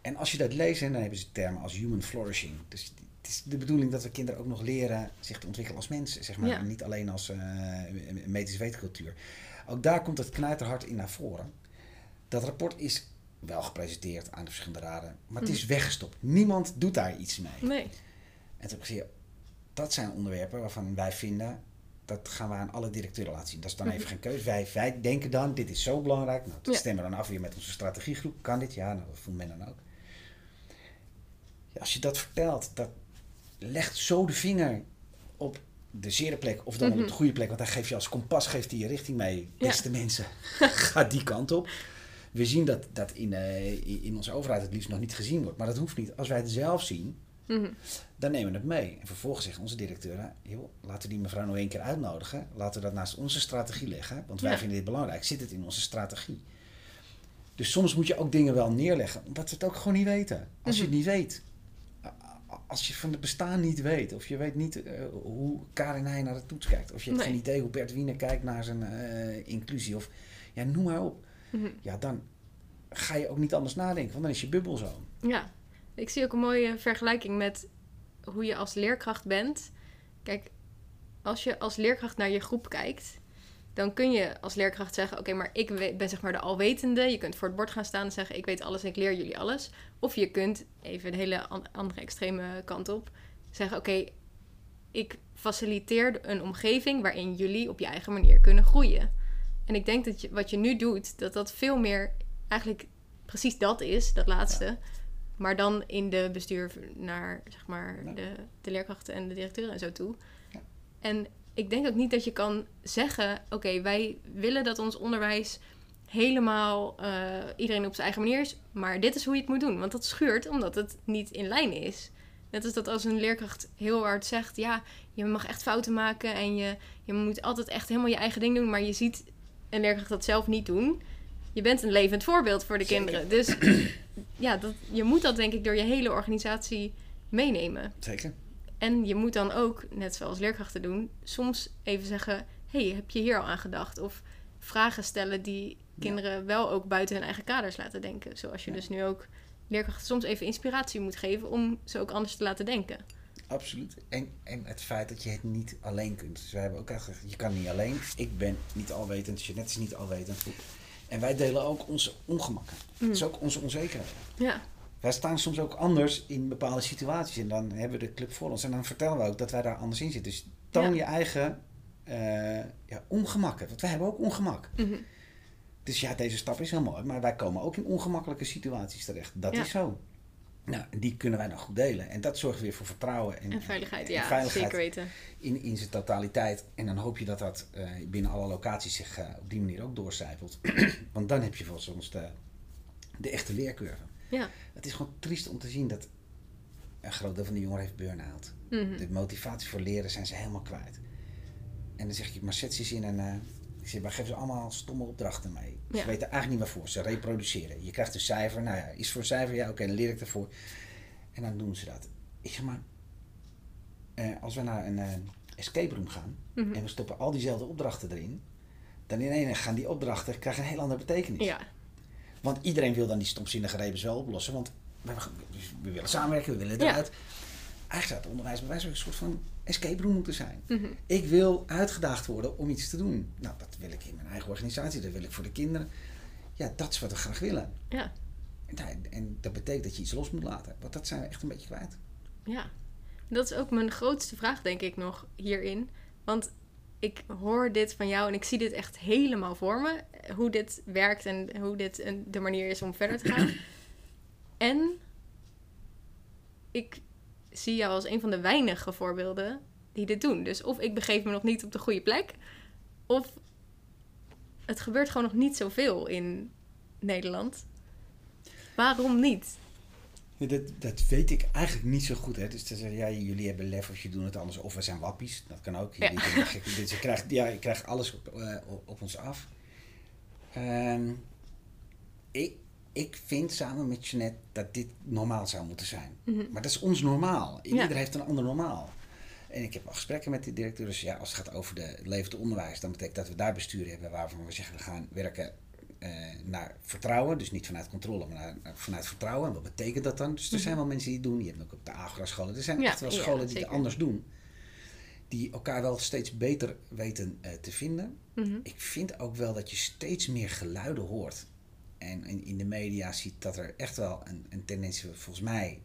En als je dat leest, dan hebben ze termen als human flourishing. Dus het is de bedoeling dat we kinderen ook nog leren zich te ontwikkelen als mensen, zeg maar. Ja. Niet alleen als eh medische wetencultuur. Ook daar komt het knijterhard in naar voren. Dat rapport is wel gepresenteerd aan de verschillende raden, maar het is weggestopt. Niemand doet daar iets mee. Nee. En toen heb ik dat zijn onderwerpen waarvan wij vinden dat gaan we aan alle directeuren laten zien. Dat is dan even geen keuze. Wij, wij denken dan, dit is zo belangrijk. Nou, dat stemmen we dan af weer met onze strategiegroep. Kan dit? Ja, nou, dat voelt men dan ook. Ja, als je dat vertelt, dat legt zo de vinger op de zere plek of dan op de mhm. goede plek. Want dan geef je als kompas geeft die je richting mee. Beste mensen, ga die kant op. We zien dat dat in, uh, in onze overheid het liefst nog niet gezien wordt. Maar dat hoeft niet. Als wij het zelf zien, mhm. dan nemen we het mee. En vervolgens zeggen onze directeuren, joh, laten we die mevrouw nog één keer uitnodigen. Laten we dat naast onze strategie leggen. Want wij vinden dit belangrijk. Zit het in onze strategie? Dus soms moet je ook dingen wel neerleggen, omdat we het ook gewoon niet weten. Als je het mhm. niet weet, als je van het bestaan niet weet, of je weet niet uh, hoe Karin Heij naar de toets kijkt, of je hebt geen idee hoe Bert Wiener kijkt naar zijn uh, inclusie, of ja, noem maar op. Mhm. Ja, dan ga je ook niet anders nadenken, want dan is je bubbel zo. Ja, ik zie ook een mooie vergelijking met hoe je als leerkracht bent. Kijk, als je als leerkracht naar je groep kijkt, dan kun je als leerkracht zeggen: Oké, maar ik ben zeg maar de alwetende. Je kunt voor het bord gaan staan en zeggen: Ik weet alles en ik leer jullie alles. Of je kunt even een hele andere extreme kant op zeggen: Oké, ik faciliteer een omgeving waarin jullie op je eigen manier kunnen groeien. En ik denk dat je, wat je nu doet, dat dat veel meer eigenlijk precies dat is, dat laatste. Maar dan in de bestuur naar zeg maar, de, de leerkrachten en de directeuren en zo toe. Ja. En ik denk ook niet dat je kan zeggen: oké, wij willen dat ons onderwijs helemaal uh, iedereen op zijn eigen manier is, maar dit is hoe je het moet doen. Want dat schuurt omdat het niet in lijn is. Net als dat als een leerkracht heel hard zegt: ja, je mag echt fouten maken en je, je moet altijd echt helemaal je eigen ding doen, maar je ziet een leerkracht dat zelf niet doen. Je bent een levend voorbeeld voor de kinderen. Dus ja, dat, je moet dat denk ik door je hele organisatie meenemen. Zeker. En je moet dan ook, net zoals leerkrachten doen, soms even zeggen: hey, heb je hier al aan gedacht? Of vragen stellen die kinderen wel ook buiten hun eigen kaders laten denken. Zoals je dus nu ook leerkrachten soms even inspiratie moet geven om ze ook anders te laten denken. Absoluut. En, en het feit dat je het niet alleen kunt. Dus wij hebben ook echt gezegd, je kan niet alleen. Ik ben niet alwetend, Jeanette is niet alwetend. En wij delen ook onze ongemakken. Mm. Dat is ook onze onzekerheid. Ja wij staan soms ook anders in bepaalde situaties. En dan hebben we de club voor ons. En dan vertellen we ook dat wij daar anders in zitten. Dus toon je eigen uh, ja, ongemakken. Want wij hebben ook ongemak. Mhm. Dus ja, deze stap is heel mooi. Maar wij komen ook in ongemakkelijke situaties terecht. Dat is zo. Nou, die kunnen wij dan goed delen. En dat zorgt weer voor vertrouwen. En, en veiligheid, en, ja, veiligheid zeker weten. In, in zijn totaliteit. En dan hoop je dat dat uh, binnen alle locaties zich uh, op die manier ook doorcijpelt. Want dan heb je volgens ons de, de echte leercurve. Ja. Het is gewoon triest om te zien dat een groot deel van de jongeren heeft burn-out. Mhm. De motivatie voor leren zijn ze helemaal kwijt. En dan zeg je, maar zet ze in en uh, ik zeg, wij geven ze allemaal stomme opdrachten mee. Ze weten eigenlijk niet waarvoor. Ze reproduceren. Je krijgt een cijfer. Nou ja, is voor cijfer? Ja, oké, dan leer ik ervoor. En dan doen ze dat. Ik zeg maar, uh, als we naar een uh, escape room gaan mhm. en we stoppen al diezelfde opdrachten erin, dan ineens gaan die opdrachten krijgen een heel andere betekenis. Ja. Want iedereen wil dan die stomzinnige rebels wel oplossen. Want we, we, willen samenwerken, we willen eruit. Ja. Eigenlijk zou het onderwijs bij wijze van een soort van escape room moeten zijn. Mhm. Ik wil uitgedaagd worden om iets te doen. Nou, dat wil ik in mijn eigen organisatie, dat wil ik voor de kinderen. Ja, dat is wat we graag willen. Ja. En, en dat betekent dat je iets los moet laten. Want dat zijn we echt een beetje kwijt. Ja, dat is ook mijn grootste vraag, denk ik, nog hierin. Want ik hoor dit van jou en ik zie dit echt helemaal voor me. Hoe dit werkt en hoe dit de manier is om verder te gaan. en ik zie jou als een van de weinige voorbeelden die dit doen. Dus of ik begeef me nog niet op de goede plek, of het gebeurt gewoon nog niet zoveel in Nederland. Waarom niet? Dat, dat weet ik eigenlijk niet zo goed. Hè. Dus te zeggen, ja, jullie hebben lef of je doet het anders. Of we zijn wappies. Dat kan ook. Ja. dus je krijgt, ja, je krijgt alles op, uh, op ons af. Um, ik, ik vind samen met Jeanette dat dit normaal zou moeten zijn. Mm -hmm. Maar dat is ons normaal. Iedereen ja. heeft een ander normaal. En ik heb al gesprekken met de directeur. Dus ja, als het gaat over de, het levende onderwijs, dan betekent dat we daar bestuur hebben waarvan we zeggen we gaan werken naar vertrouwen. Dus niet vanuit controle, maar naar, vanuit vertrouwen. En wat betekent dat dan? Dus er mhm. zijn wel mensen die het doen. Je hebt ook op de Agra-scholen. Er zijn echt wel scholen die het anders doen. Die elkaar wel steeds beter weten uh, te vinden. Mhm. Ik vind ook wel dat je steeds meer geluiden hoort. En in, in de media ziet dat er echt wel een, een tendentie, volgens mij,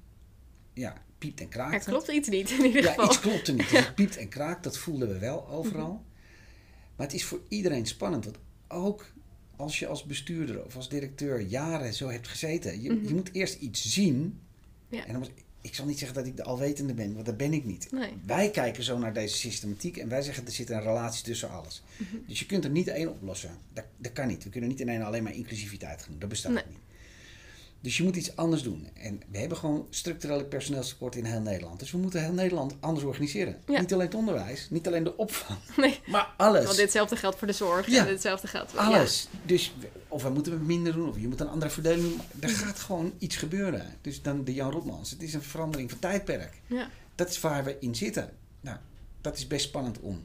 ja, piept en kraakt. Er klopt iets niet in ieder geval. Ja, iets klopt er niet. Dus het piept en kraakt, dat voelden we wel overal. Mhm. Maar het is voor iedereen spannend. Want ook als je als bestuurder of als directeur jaren zo hebt gezeten, je, Mhm. je moet eerst iets zien. Ja. En dan moet, ik zal niet zeggen dat ik de alwetende ben, want dat ben ik niet. Nee. Wij kijken zo naar deze systematiek en wij zeggen er zit een relatie tussen alles. Mhm. Dus je kunt er niet één oplossen. Dat, dat kan niet. We kunnen niet in één alleen maar inclusiviteit gaan doen. Dat bestaat Nee. niet. Dus je moet iets anders doen. En we hebben gewoon structurele personeelstekort in heel Nederland. Dus we moeten heel Nederland anders organiseren. Ja. Niet alleen het onderwijs, niet alleen de opvang, Nee. maar alles. Want ditzelfde geldt voor de zorg Ja. en ditzelfde geldt voor Alles. Dus, we- of we moeten het minder doen, of je moet een andere verdeling doen. Er gaat gewoon iets gebeuren. Dus dan de Jan Rotmans. Het is een verandering van tijdperk. Ja. ja. Dat is waar we in zitten. Nou, dat is best spannend om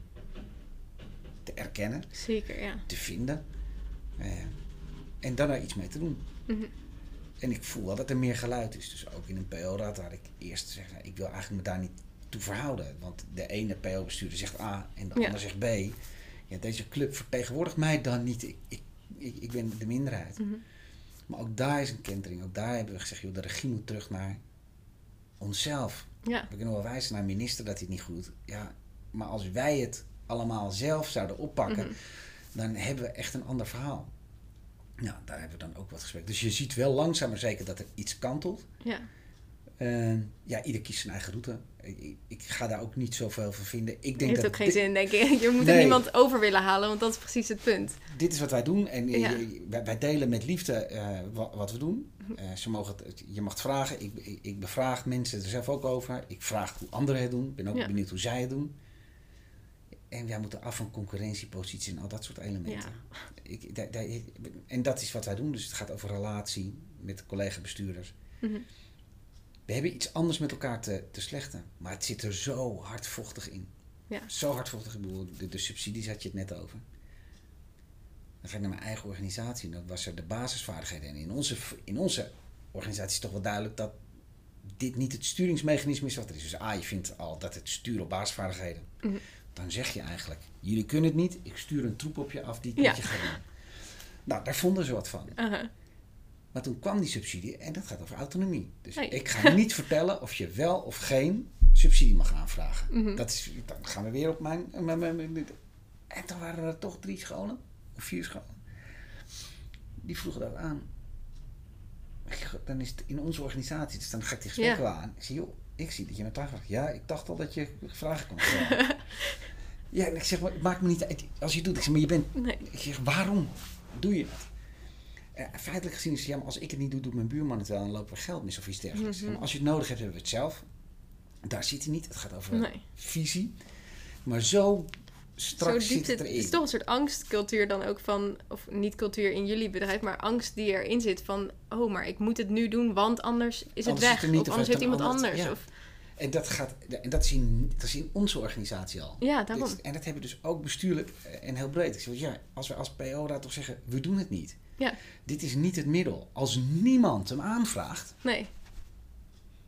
te erkennen, Zeker, ja. te vinden. eh, en dan daar iets mee te doen. Mhm. En ik voel wel dat er meer geluid is. Dus ook in een PO-raad had ik eerst zeggen, ik wil eigenlijk me daar niet toe verhouden. Want de ene PO-bestuurder zegt A en de Ja. ander zegt B. Ja, deze club vertegenwoordigt mij dan niet. Ik, ik, ik, ik ben de minderheid. Mhm. Maar ook daar is een kentering. Ook daar hebben we gezegd, joh, de regie moet terug naar onszelf. Ja. We kunnen wel wijzen naar minister dat hij het niet goed doet. Ja, maar als wij het allemaal zelf zouden oppakken, Mhm. dan hebben we echt een ander verhaal. Nou, daar hebben we dan ook wat gesprek. Dus je ziet wel langzaam maar zeker dat er iets kantelt. ja. Eh, ja, ieder kiest zijn eigen route. Ik, ga daar ook niet zoveel van vinden. Ik denk Heeft dat ook geen zin, denk ik. Je moet er niemand over willen halen, want dat is precies het punt. dit is wat wij doen. En eh, Ja. je- wij, wij delen met liefde eh, wat, wat we doen. Eh, ze mogen het, je mag het vragen. Ik, ik, ik bevraag mensen er zelf ook over. Ik vraag hoe anderen het doen. Ik ben ook Ja. benieuwd hoe zij het doen. En wij moeten af van concurrentiepositie en al dat soort elementen. Ik, da- da- en dat is wat wij doen. Dus het gaat over relatie met collega-bestuurders. Mhm. We hebben iets anders met elkaar te, te slechten. Maar het zit er zo hardvochtig in. Ja. Zo hardvochtig. Ik bedoel, de, de subsidies had je het net over. Dan ga ik naar mijn eigen organisatie. En dan was er de basisvaardigheden. En in onze, in onze organisatie is toch wel duidelijk dat dit niet het sturingsmechanisme is wat er is. Dus A, je vindt al dat het sturen op basisvaardigheden. Mhm. Dan zeg je eigenlijk, jullie kunnen het niet. Ik stuur een troep op je af die het Ja. met je gaat doen. Nou, daar vonden ze wat van. Maar toen kwam die subsidie en dat gaat over autonomie. Dus Hey. ik ga niet vertellen of je wel of geen subsidie mag aanvragen. Mhm. Dat is, dan gaan we weer op mijn, mijn, mijn, mijn- En toen waren er toch drie scholen, of vier scholen. Die vroegen dat aan. Dan is het in onze organisatie, dus dan ga ik die gesprekken wel aan. Ik zie, joh, ik zie dat je met vraagt. Ja, ik dacht al dat je vragen kon stellen. ja, en ik zeg, maar het maakt me niet uit. Als je het doet, ik zeg, maar je bent Nee. ik zeg, waarom doe je dat? Eh, feitelijk gezien is het, ja, maar als ik het niet doe, doet mijn buurman het wel en lopen we geld mis of iets dergelijks. Maar als je het nodig hebt, hebben we het zelf. Daar zit hij niet. Het gaat over Nee. visie. Maar zo Zo zit diep het erin. is toch een soort angstcultuur dan ook van, of niet cultuur in jullie bedrijf, maar angst die erin zit van, oh, maar ik moet het nu doen, want anders is het Anders weg. niet of of anders heeft iemand ander anders. Of, En dat, gaat, en dat, is in, dat is in onze organisatie al. ja, daarom. Dit- en dat hebben we dus ook bestuurlijk eh, en heel breed. Ik zeg, ja, als we als PO daar toch zeggen, we doen het niet. Ja. Dit is niet het middel. Als niemand hem aanvraagt, Nee.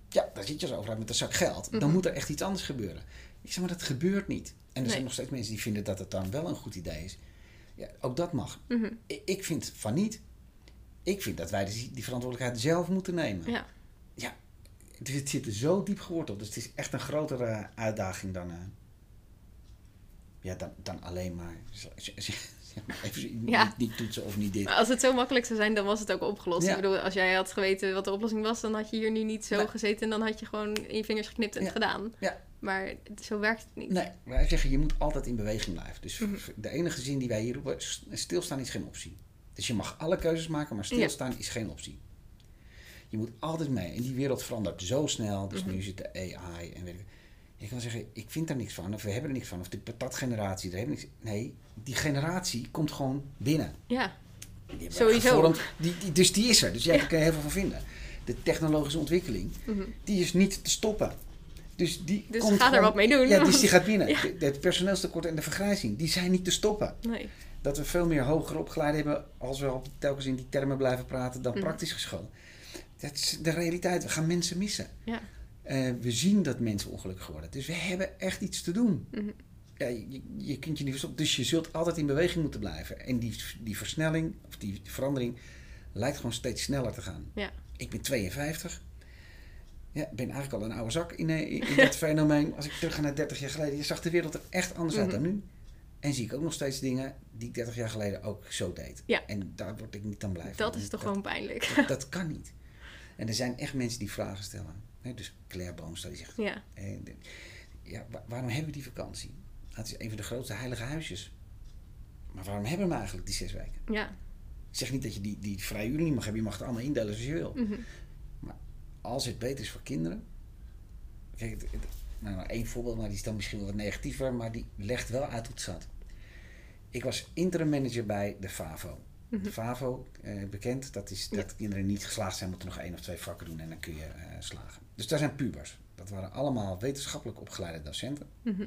Ja, dan zit je als overheid met een zak geld. Dan Mhm. moet er echt iets anders gebeuren. Ik zeg maar, dat gebeurt niet. En er Nee. zijn nog steeds mensen die vinden dat het dan wel een goed idee is. Ja, ook dat mag. Mhm. Ik, ik vind van niet. Ik vind dat wij die, die verantwoordelijkheid zelf moeten nemen. Ja. Dus het zit er zo diep geworteld. Dus het is echt een grotere uitdaging dan, eh, ja, dan, dan alleen maar, maar even, Ja. niet, toetsen of niet dit. Maar als het zo makkelijk zou zijn, dan was het ook opgelost. Ja. Ik bedoel, als jij had geweten wat de oplossing was, dan had je hier nu niet zo Nee. gezeten en dan had je gewoon in je vingers geknipt en Ja. het gedaan. Ja. Maar zo werkt het niet. Nee, wij zeggen je moet altijd in beweging blijven. Dus Mhm. de enige zin die wij hier roepen, stilstaan is geen optie. Dus je mag alle keuzes maken, maar stilstaan is geen optie. Je moet altijd mee. En die wereld verandert zo snel. Dus Mhm. nu zit de AI en weet ik. Je kan zeggen, ik vind daar niks van, of we hebben er niks van, of de patatgeneratie, daar hebben niks. Nee, die generatie komt gewoon binnen. Ja, Die Sowieso. gevormd, die, die, dus die is er. Dus jij kun je heel veel van vinden. De technologische ontwikkeling, Mhm. die is niet te stoppen. Dus, die Dus komt ga er wat mee doen. Ja, dus die gaat binnen. Ja. De- Het personeelstekort en de vergrijzing, die zijn niet te stoppen. nee. Dat we veel meer hoger opgeleid hebben als we op, telkens in die termen blijven praten dan Mhm. praktisch geschoold. Dat is de realiteit. We gaan mensen missen. Ja. Eh, we zien dat mensen ongelukkig worden. Dus we hebben echt iets te doen. Mhm. Ja, je, je kunt je niet verstoppen. Dus je zult altijd in beweging moeten blijven. En die, die versnelling, of die verandering, lijkt gewoon steeds sneller te gaan. Ja. Ik ben 52. Ja, ik ben eigenlijk al een oude zak in, eh, in, in dat fenomeen. Als ik terug ga naar 30 jaar geleden, je zag de wereld er echt anders uit Mhm. dan nu. En zie ik ook nog steeds dingen die ik 30 jaar geleden ook zo deed. Ja. En daar word ik niet aan blij van. Dat is toch gewoon pijnlijk. Dat, dat, kan niet. En er zijn echt mensen die vragen stellen. Dus Claire Boomstra die zegt... Ja. Eh, ja, waarom hebben we die vakantie? Het is een van de grootste heilige huisjes. Maar waarom hebben we eigenlijk die zes weken? Ja. Ik zeg niet dat je die, die vrije uren niet mag hebben. Je mag het allemaal indelen zoals je wil. Mhm. Maar als het beter is voor kinderen... Kijk, het, het, nou, nou, één voorbeeld, maar die is dan misschien wel wat negatiever. Maar die legt wel uit hoe het zat. Ik was interim manager bij de FAVO. Mhm. De FAVO, eh, bekend, dat is dat kinderen niet geslaagd zijn, moeten nog één of twee vakken doen en dan kun je eh, slagen. Dus daar zijn pubers. Dat waren allemaal wetenschappelijk opgeleide docenten. Mhm.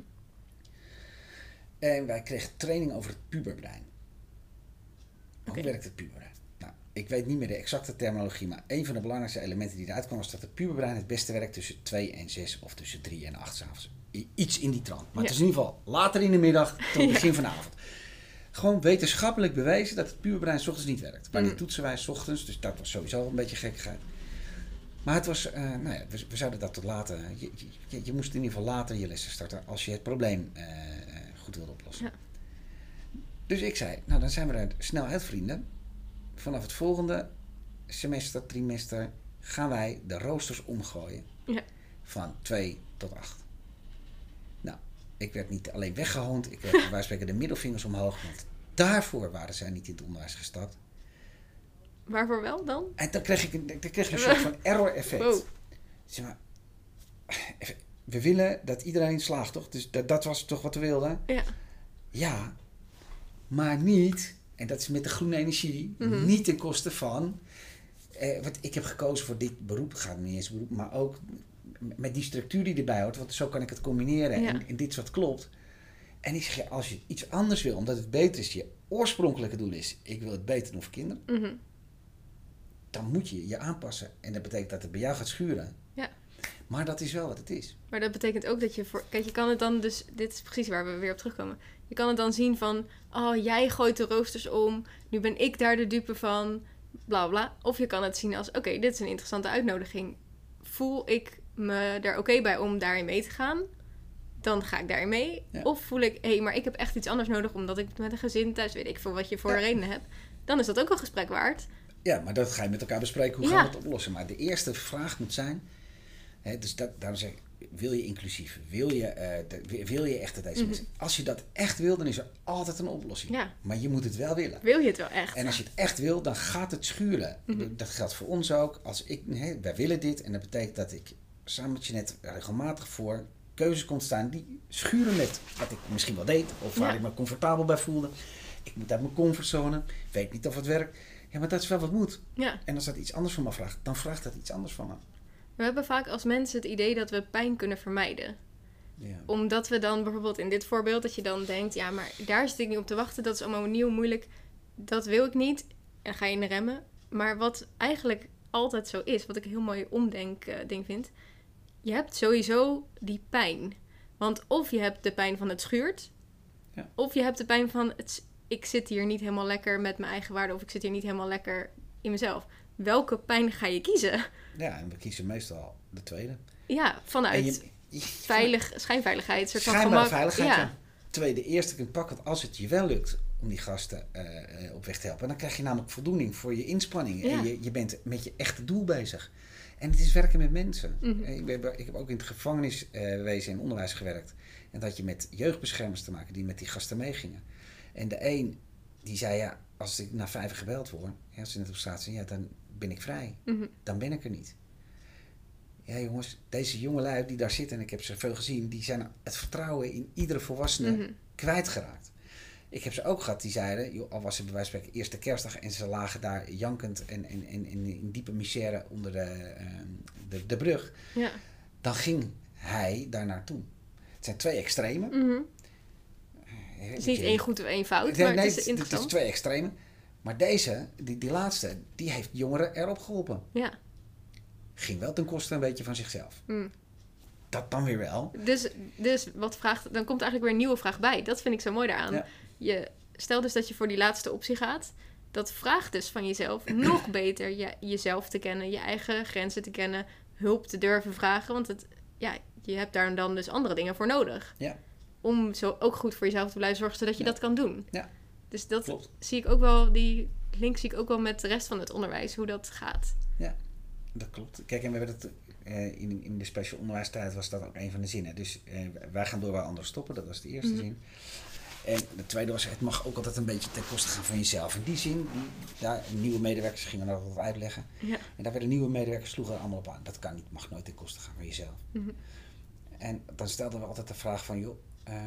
En wij kregen training over het puberbrein. Hoe werkt het puberbrein? Nou, ik weet niet meer de exacte terminologie, maar een van de belangrijkste elementen die eruit kwam was dat het puberbrein het beste werkt tussen 2 en 6 of tussen 3 en 8 s'avonds. Iets in die trant. Maar Ja. het is in ieder geval later in de middag tot Ja. begin van de avond. Gewoon wetenschappelijk bewezen dat het puberbrein 's ochtends niet werkt. Maar die Mm. toetsen wij 's ochtends, dus dat was sowieso een beetje gekkigheid. Maar het was, eh, nou ja, we, we zouden dat tot later. Je, je, je moest in ieder geval later je lessen starten als je het probleem eh, eh, goed wilde oplossen. Ja. Dus ik zei, nou dan zijn we er snel uit, vrienden. Vanaf het volgende semester, trimester, gaan wij de roosters omgooien. Ja. Van 2 tot 8. Ik werd niet alleen weggehoond, ik werd spreken de middelvingers omhoog. Want daarvoor waren zij niet in het onderwijs gestapt. Waarvoor wel dan? En dan kreeg ik een, dan kreeg ik een soort van error effect. Wow. Zeg maar, even, we willen dat iedereen slaagt, toch? Dus dat, dat was toch wat we wilden? Ja. Ja, maar niet, en dat is met de groene energie, Mhm. niet ten koste van. Eh, want ik heb gekozen voor dit beroep, gaat niet eens beroep, maar ook met die structuur die erbij hoort, want zo kan ik het combineren Ja. en, en dit is wat klopt. En ik zeg je, als je iets anders wil, omdat het beter is, je oorspronkelijke doel is, ik wil het beter doen voor kinderen, Mhm. dan moet je je aanpassen. En dat betekent dat het bij jou gaat schuren. Ja. Maar dat is wel wat het is. Maar dat betekent ook dat je voor. Kijk, je kan het dan dus. Dit is precies waar we weer op terugkomen. Je kan het dan zien van. Oh, jij gooit de roosters om. Nu ben ik daar de dupe van. Bla bla. Of je kan het zien als: oké, dit is een interessante uitnodiging. Voel ik me er oké bij om daarin mee te gaan? Dan ga ik daarin mee. Ja. Of voel ik: hé, hey, maar ik heb echt iets anders nodig omdat ik met een gezin thuis weet ik veel wat je voor Ja. redenen hebt. Dan is dat ook een gesprek waard. Ja, maar dat ga je met elkaar bespreken. Hoe Ja. gaan we het oplossen? Maar de eerste vraag moet zijn... Hè, dus dat, daarom zeg ik, wil je inclusief? Wil je, eh, de- wil je echt dat deze Mhm. mensen... Als je dat echt wil, dan is er altijd een oplossing. Ja. Maar je moet het wel willen. Wil je het wel echt? En als je het echt wil, dan gaat het schuren. Mhm. Dat geldt voor ons ook. Als ik, hè, wij willen dit en dat betekent dat ik samen met je net regelmatig voor keuzes kon staan die schuren met wat ik misschien wel deed of waar Ja. ik me comfortabel bij voelde. Ik moet uit mijn comfortzone, weet niet of het werkt. Ja, maar dat is wel wat moet. Ja. En als dat iets anders van me vraagt, dan vraagt dat iets anders van me. We hebben vaak als mensen het idee dat we pijn kunnen vermijden. Ja. Omdat we dan bijvoorbeeld in dit voorbeeld, dat je dan denkt, ja, maar daar zit ik niet op te wachten, dat is allemaal nieuw, moeilijk, dat wil ik niet. En dan ga je in de remmen. Maar wat eigenlijk altijd zo is, wat ik een heel mooi omdenk eh, ding vind, je hebt sowieso die pijn. Want of je hebt de pijn van het schuurt, Ja. of je hebt de pijn van het, ik zit hier niet helemaal lekker met mijn eigen waarde, of ik zit hier niet helemaal lekker in mezelf. Welke pijn ga je kiezen? ja, en we kiezen meestal de tweede. Ja, vanuit je, je- veilig, schijnveiligheid, soort van gemak. veiligheid, ja. ja. Terwijl je de eerste kunt pakken, want als het je wel lukt om die gasten eh, eh, op weg te helpen, dan krijg je namelijk voldoening voor je inspanning. Ja. En je, je bent met je echte doel bezig. En het is werken met mensen. Mhm. Eh, Ik, ben, ik heb ook in het gevangeniswezen en onderwijs gewerkt. En dat je met jeugdbeschermers te maken die met die gasten meegingen. En de een die zei, ja, als ik na vijf gebeld word, ja, als ze net op straat zijn, ja, dan ben ik vrij. Mhm. Dan ben ik er niet. Ja, jongens, deze jongelui die daar zitten, en ik heb ze veel gezien, die zijn het vertrouwen in iedere volwassene Mhm. kwijtgeraakt. Ik heb ze ook gehad die zeiden, joh, al was het bij wijze van spreken eerste kerstdag en ze lagen daar jankend en, en, en, en in diepe misère onder de, ehm, de, de brug, Ja. dan ging hij daar naartoe. Het zijn twee extremen. Mhm. Het is niet je- één goed of één fout, Nee, maar nee, het is het is twee extremen. Maar deze, die, die laatste, die heeft jongeren erop geholpen. Ja. Ging wel ten koste een beetje van zichzelf. Mm. Dat dan weer wel. Dus, dus wat vraagt, dan komt eigenlijk weer een nieuwe vraag bij. Dat vind ik zo mooi daaraan. Ja. Je, stel dus dat je voor die laatste optie gaat. Dat vraagt dus van jezelf nog beter je, jezelf te kennen, je eigen grenzen te kennen, hulp te durven vragen. Want het, ja, je hebt daar dan dus andere dingen voor nodig. Ja. om zo ook goed voor jezelf te blijven zorgen, zodat je dat kan doen. Ja. Dus dat zie ik ook wel, die link zie ik ook wel met de rest van het onderwijs, hoe dat gaat. Ja, dat klopt. Kijk, en we hebben het uh, in, in de special onderwijstijd was dat ook een van de zinnen. Dus uh, wij gaan door waar anderen stoppen, dat was de eerste mm zin. En de tweede was, het mag ook altijd een beetje ten koste gaan van jezelf. In die zin, daar, nieuwe medewerkers gingen dat altijd uitleggen. Ja. En daar werden nieuwe medewerkers sloegen allemaal op aan. Dat kan niet, mag nooit ten koste gaan van jezelf. Mm En dan stelden we altijd de vraag van, joh, uh,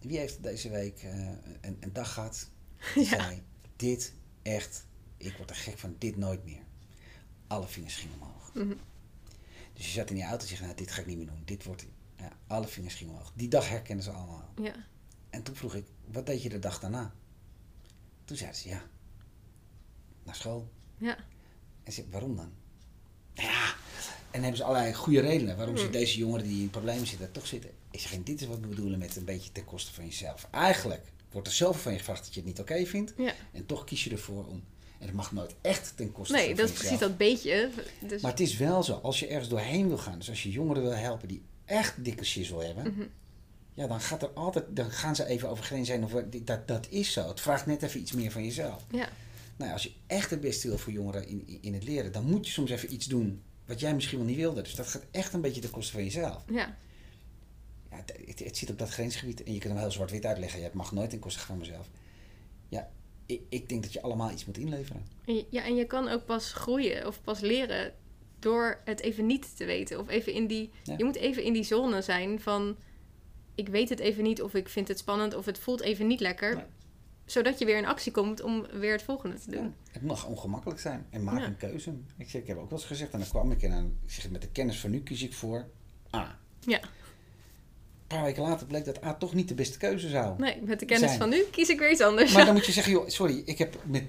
wie heeft deze week uh, een, een, dag gehad die ja. zei, dit echt, ik word er gek van, dit nooit meer. Alle vingers gingen omhoog. Mm -hmm. Dus je zat in je auto en je zei, nou, dit ga ik niet meer doen. Dit wordt, ja, alle vingers gingen omhoog. Die dag herkenden ze allemaal. Ja. En toen vroeg ik, wat deed je de dag daarna? Toen zei ze, ja, naar school. Ja. En ze waarom dan? Ja, en hebben ze allerlei goede redenen waarom ze Hmm. deze jongeren die in problemen zitten, toch zitten. Ik zeg, dit is wat we bedoelen met een beetje ten koste van jezelf. Eigenlijk wordt er zoveel van je gevraagd dat je het niet oké vindt. Ja. En toch kies je ervoor om. En het mag nooit echt ten koste Nee, van dat is precies dat beetje. Dus, Maar het is wel zo, als je ergens doorheen wil gaan, dus als je jongeren wil helpen die echt dikke shizzle hebben, Mhm. Ja, dan gaat er altijd, dan gaan ze even over grenzen heen. Of, dat, dat is zo. Het vraagt net even iets meer van jezelf. Ja. Nou, als je echt het beste wil voor jongeren in, in het leren, dan moet je soms even iets doen wat jij misschien wel niet wilde. Dus dat gaat echt een beetje ten koste van jezelf. Ja. Ja, het, het, het zit op dat grensgebied en je kunt hem heel zwart-wit uitleggen. Ja, het mag nooit ten koste gaan van mezelf. Ja, ik, ik denk dat je allemaal iets moet inleveren. Ja, en je kan ook pas groeien of pas leren door het even niet te weten. Of even in die. Ja. Je moet even in die zone zijn van. Ik weet het even niet, of ik vind het spannend, of het voelt even niet lekker. Nee. Zodat je weer in actie komt om weer het volgende te doen. Ja, het mag ongemakkelijk zijn en maak Ja. een keuze. Ik, zeg, ik heb ook wel eens gezegd, en dan kwam ik en dan, ik zeg, met de kennis van nu kies ik voor A. Ja. Een paar weken later bleek dat A toch niet de beste keuze zou. Nee, met de kennis Zijn. van nu kies ik weer iets anders. Maar dan moet je zeggen, joh, sorry, ik heb met,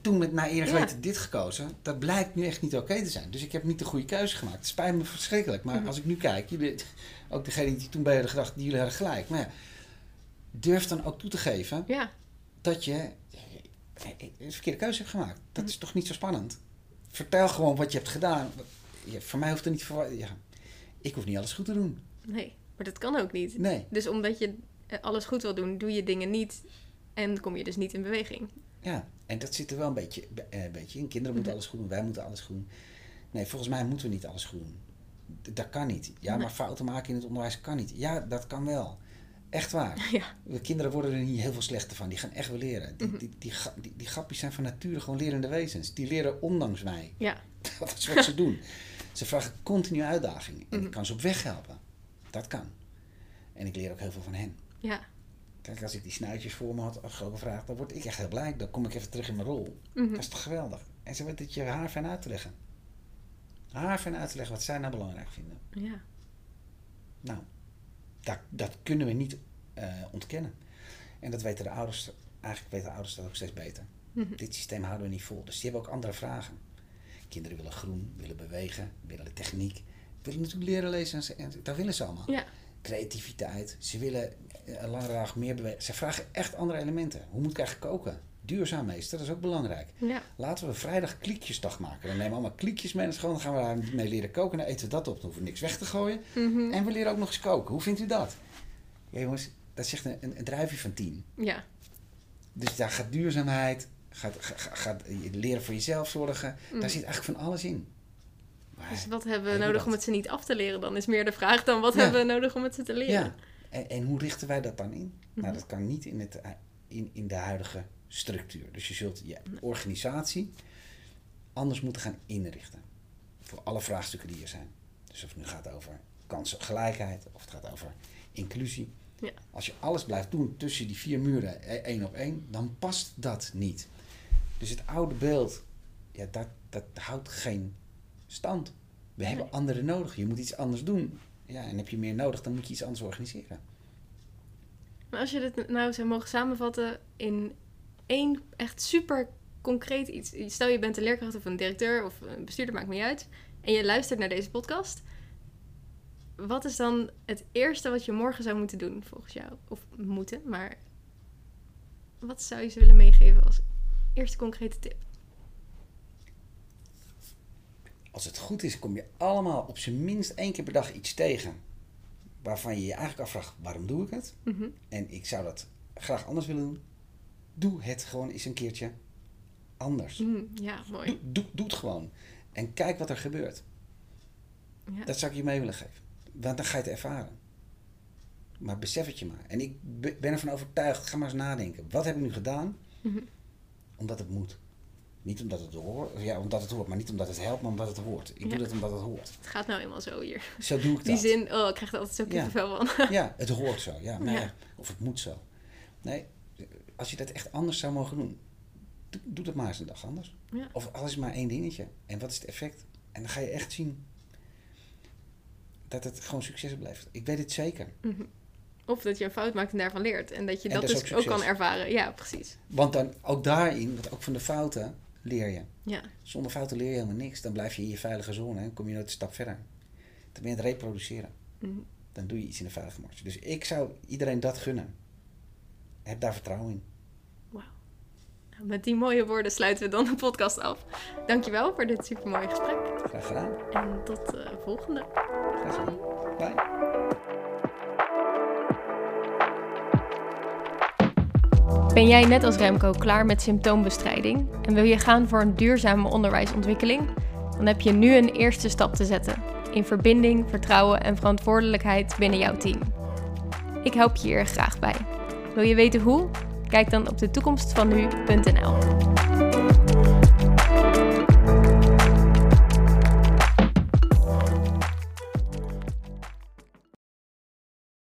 toen met enig Ja. weten dit gekozen. Dat blijkt nu echt niet oké te zijn. Dus ik heb niet de goede keuze gemaakt. Het spijt me verschrikkelijk. Maar Mhm. als ik nu kijk, jullie, ook degene die toen bij hadden gedacht, die jullie hadden gelijk. Maar ja, durf dan ook toe te geven Ja, dat je eh, een verkeerde keuze hebt gemaakt. Dat Mhm. is toch niet zo spannend? Vertel gewoon wat je hebt gedaan. Voor mij hoeft er niet voor. Ja, ik hoef niet alles goed te doen. nee. Maar dat kan ook niet. Nee. Dus omdat je eh, alles goed wil doen, doe je dingen niet. En kom je dus niet in beweging. Ja, en dat zit er wel een beetje, eh, een beetje in. Kinderen moeten Mhm. alles goed doen, wij moeten alles goed doen. Nee, volgens mij moeten we niet alles. D- Dat kan niet. Ja, Nee. maar fouten maken in het onderwijs kan niet. Ja, dat kan wel. Echt waar. Ja. De kinderen worden er niet heel veel slechter van. Die gaan echt wel leren. Die, Mhm. die, die, die, die grappies zijn van nature gewoon lerende wezens. Die leren ondanks mij. Ja. Dat is wat ze doen. Ze vragen continu uitdagingen. En Mhm. ik kan ze op weg helpen. Dat kan. En ik leer ook heel veel van hen. Ja. Kijk, als ik die snuitjes voor me had gevraagd, dan word ik echt heel blij. Dan kom ik even terug in mijn rol. Mhm. Dat is toch geweldig? En ze weten het je haar fijn uit te leggen. Haar fijn uit te leggen wat zij nou belangrijk vinden. Ja. Nou, dat, dat kunnen we niet eh, ontkennen. En dat weten de ouders, eigenlijk weten de ouders dat ook steeds beter. Mhm. Dit systeem houden we niet vol. Dus die hebben ook andere vragen. Kinderen willen groen, willen bewegen, willen techniek. Willen natuurlijk leren lezen en, en dat willen ze allemaal. Ja. Creativiteit. Ze willen eh, een lange dag meer bewegen. Ze vragen echt andere elementen. Hoe moet ik eigenlijk koken? Duurzaam meester, dat is ook belangrijk. Ja. Laten we vrijdag kliekjesdag maken. Dan nemen we allemaal kliekjes mee naar school. Dan gaan we daar mee leren koken. Dan eten we dat op. Dan hoeven we niks weg te gooien. Mhm. En we leren ook nog eens koken. Hoe vindt u dat? Ja jongens, dat zegt een, een, een druifje van tien. Ja. Dus daar gaat duurzaamheid, gaat, gaat, leren voor jezelf zorgen. Daar zit eigenlijk van alles in. Maar, Dus wat hebben we nodig dat? om het ze niet af te leren? Dan is meer de vraag dan wat Ja. hebben we nodig om het ze te leren? ja, en, en hoe richten wij dat dan in? Nou, Mhm. dat kan niet in, het, in, in de huidige structuur. Dus je zult je organisatie anders moeten gaan inrichten. Voor alle vraagstukken die er zijn. Dus of het nu gaat over kansengelijkheid, of het gaat over inclusie. Ja. Als je alles blijft doen tussen die vier muren, eh, één op één, dan past dat niet. Dus het oude beeld, ja, dat, dat houdt geen stand. We hebben anderen nodig. Je moet iets anders doen. Ja, en heb je meer nodig, dan moet je iets anders organiseren. Maar als je dit nou zou mogen samenvatten in één echt super concreet iets. Stel je bent een leerkracht of een directeur of een bestuurder, maakt niet uit. En je luistert naar deze podcast. Wat is dan het eerste wat je morgen zou moeten doen volgens jou? Of moeten, maar wat zou je ze willen meegeven als eerste concrete tip? Als het goed is, kom je allemaal op zijn minst één keer per dag iets tegen. waarvan je je eigenlijk afvraagt, waarom doe ik het? Mhm. En ik zou dat graag anders willen doen. Doe het gewoon eens een keertje anders. Mm, ja, mooi. Doe, doe, doe het gewoon. En kijk wat er gebeurt. Ja. Dat zou ik je mee willen geven. Want dan ga je het ervaren. Maar besef het je maar. En ik be- ben ervan overtuigd, ga maar eens nadenken. Wat heb ik nu gedaan? Mhm. Omdat het moet. Niet omdat het hoort, ja, omdat het hoort, maar niet omdat het helpt, maar omdat het hoort. Ik Ja. doe dat omdat het hoort. Het gaat nou eenmaal zo hier. Zo doe ik Die dat. zin, oh, ik krijg er altijd zo Ja. kippenvel van. Ja, het hoort zo. Ja, maar Ja. ja, Of het moet zo. Nee, als je dat echt anders zou mogen doen, doe, doe dat maar eens een dag anders. Ja. Of alles maar één dingetje. En wat is het effect? En dan ga je echt zien dat het gewoon succes blijft. Ik weet het zeker. Mhm. Of dat je een fout maakt en daarvan leert. En dat je En dat, dus ook ook kan ervaren. Ja, precies. Want dan ook daarin, want ook van de fouten, leer je. Ja. Zonder fouten leer je helemaal niks. Dan blijf je in je veilige zone en kom je nooit een stap verder. Dan ben je het reproduceren. Mhm. Dan doe je iets in de veilige marge. Dus ik zou iedereen dat gunnen. Heb daar vertrouwen in. Nou, Met die mooie woorden sluiten we dan de podcast af. Dankjewel voor dit supermooie gesprek. Graag gedaan. En tot de volgende. Graag gedaan. Bye. Ben jij net als Remco klaar met symptoombestrijding en wil je gaan voor een duurzame onderwijsontwikkeling? Dan heb je nu een eerste stap te zetten in verbinding, vertrouwen en verantwoordelijkheid binnen jouw team. Ik help je hier graag bij. Wil je weten hoe? Kijk dan op de toekomstvanu.nl.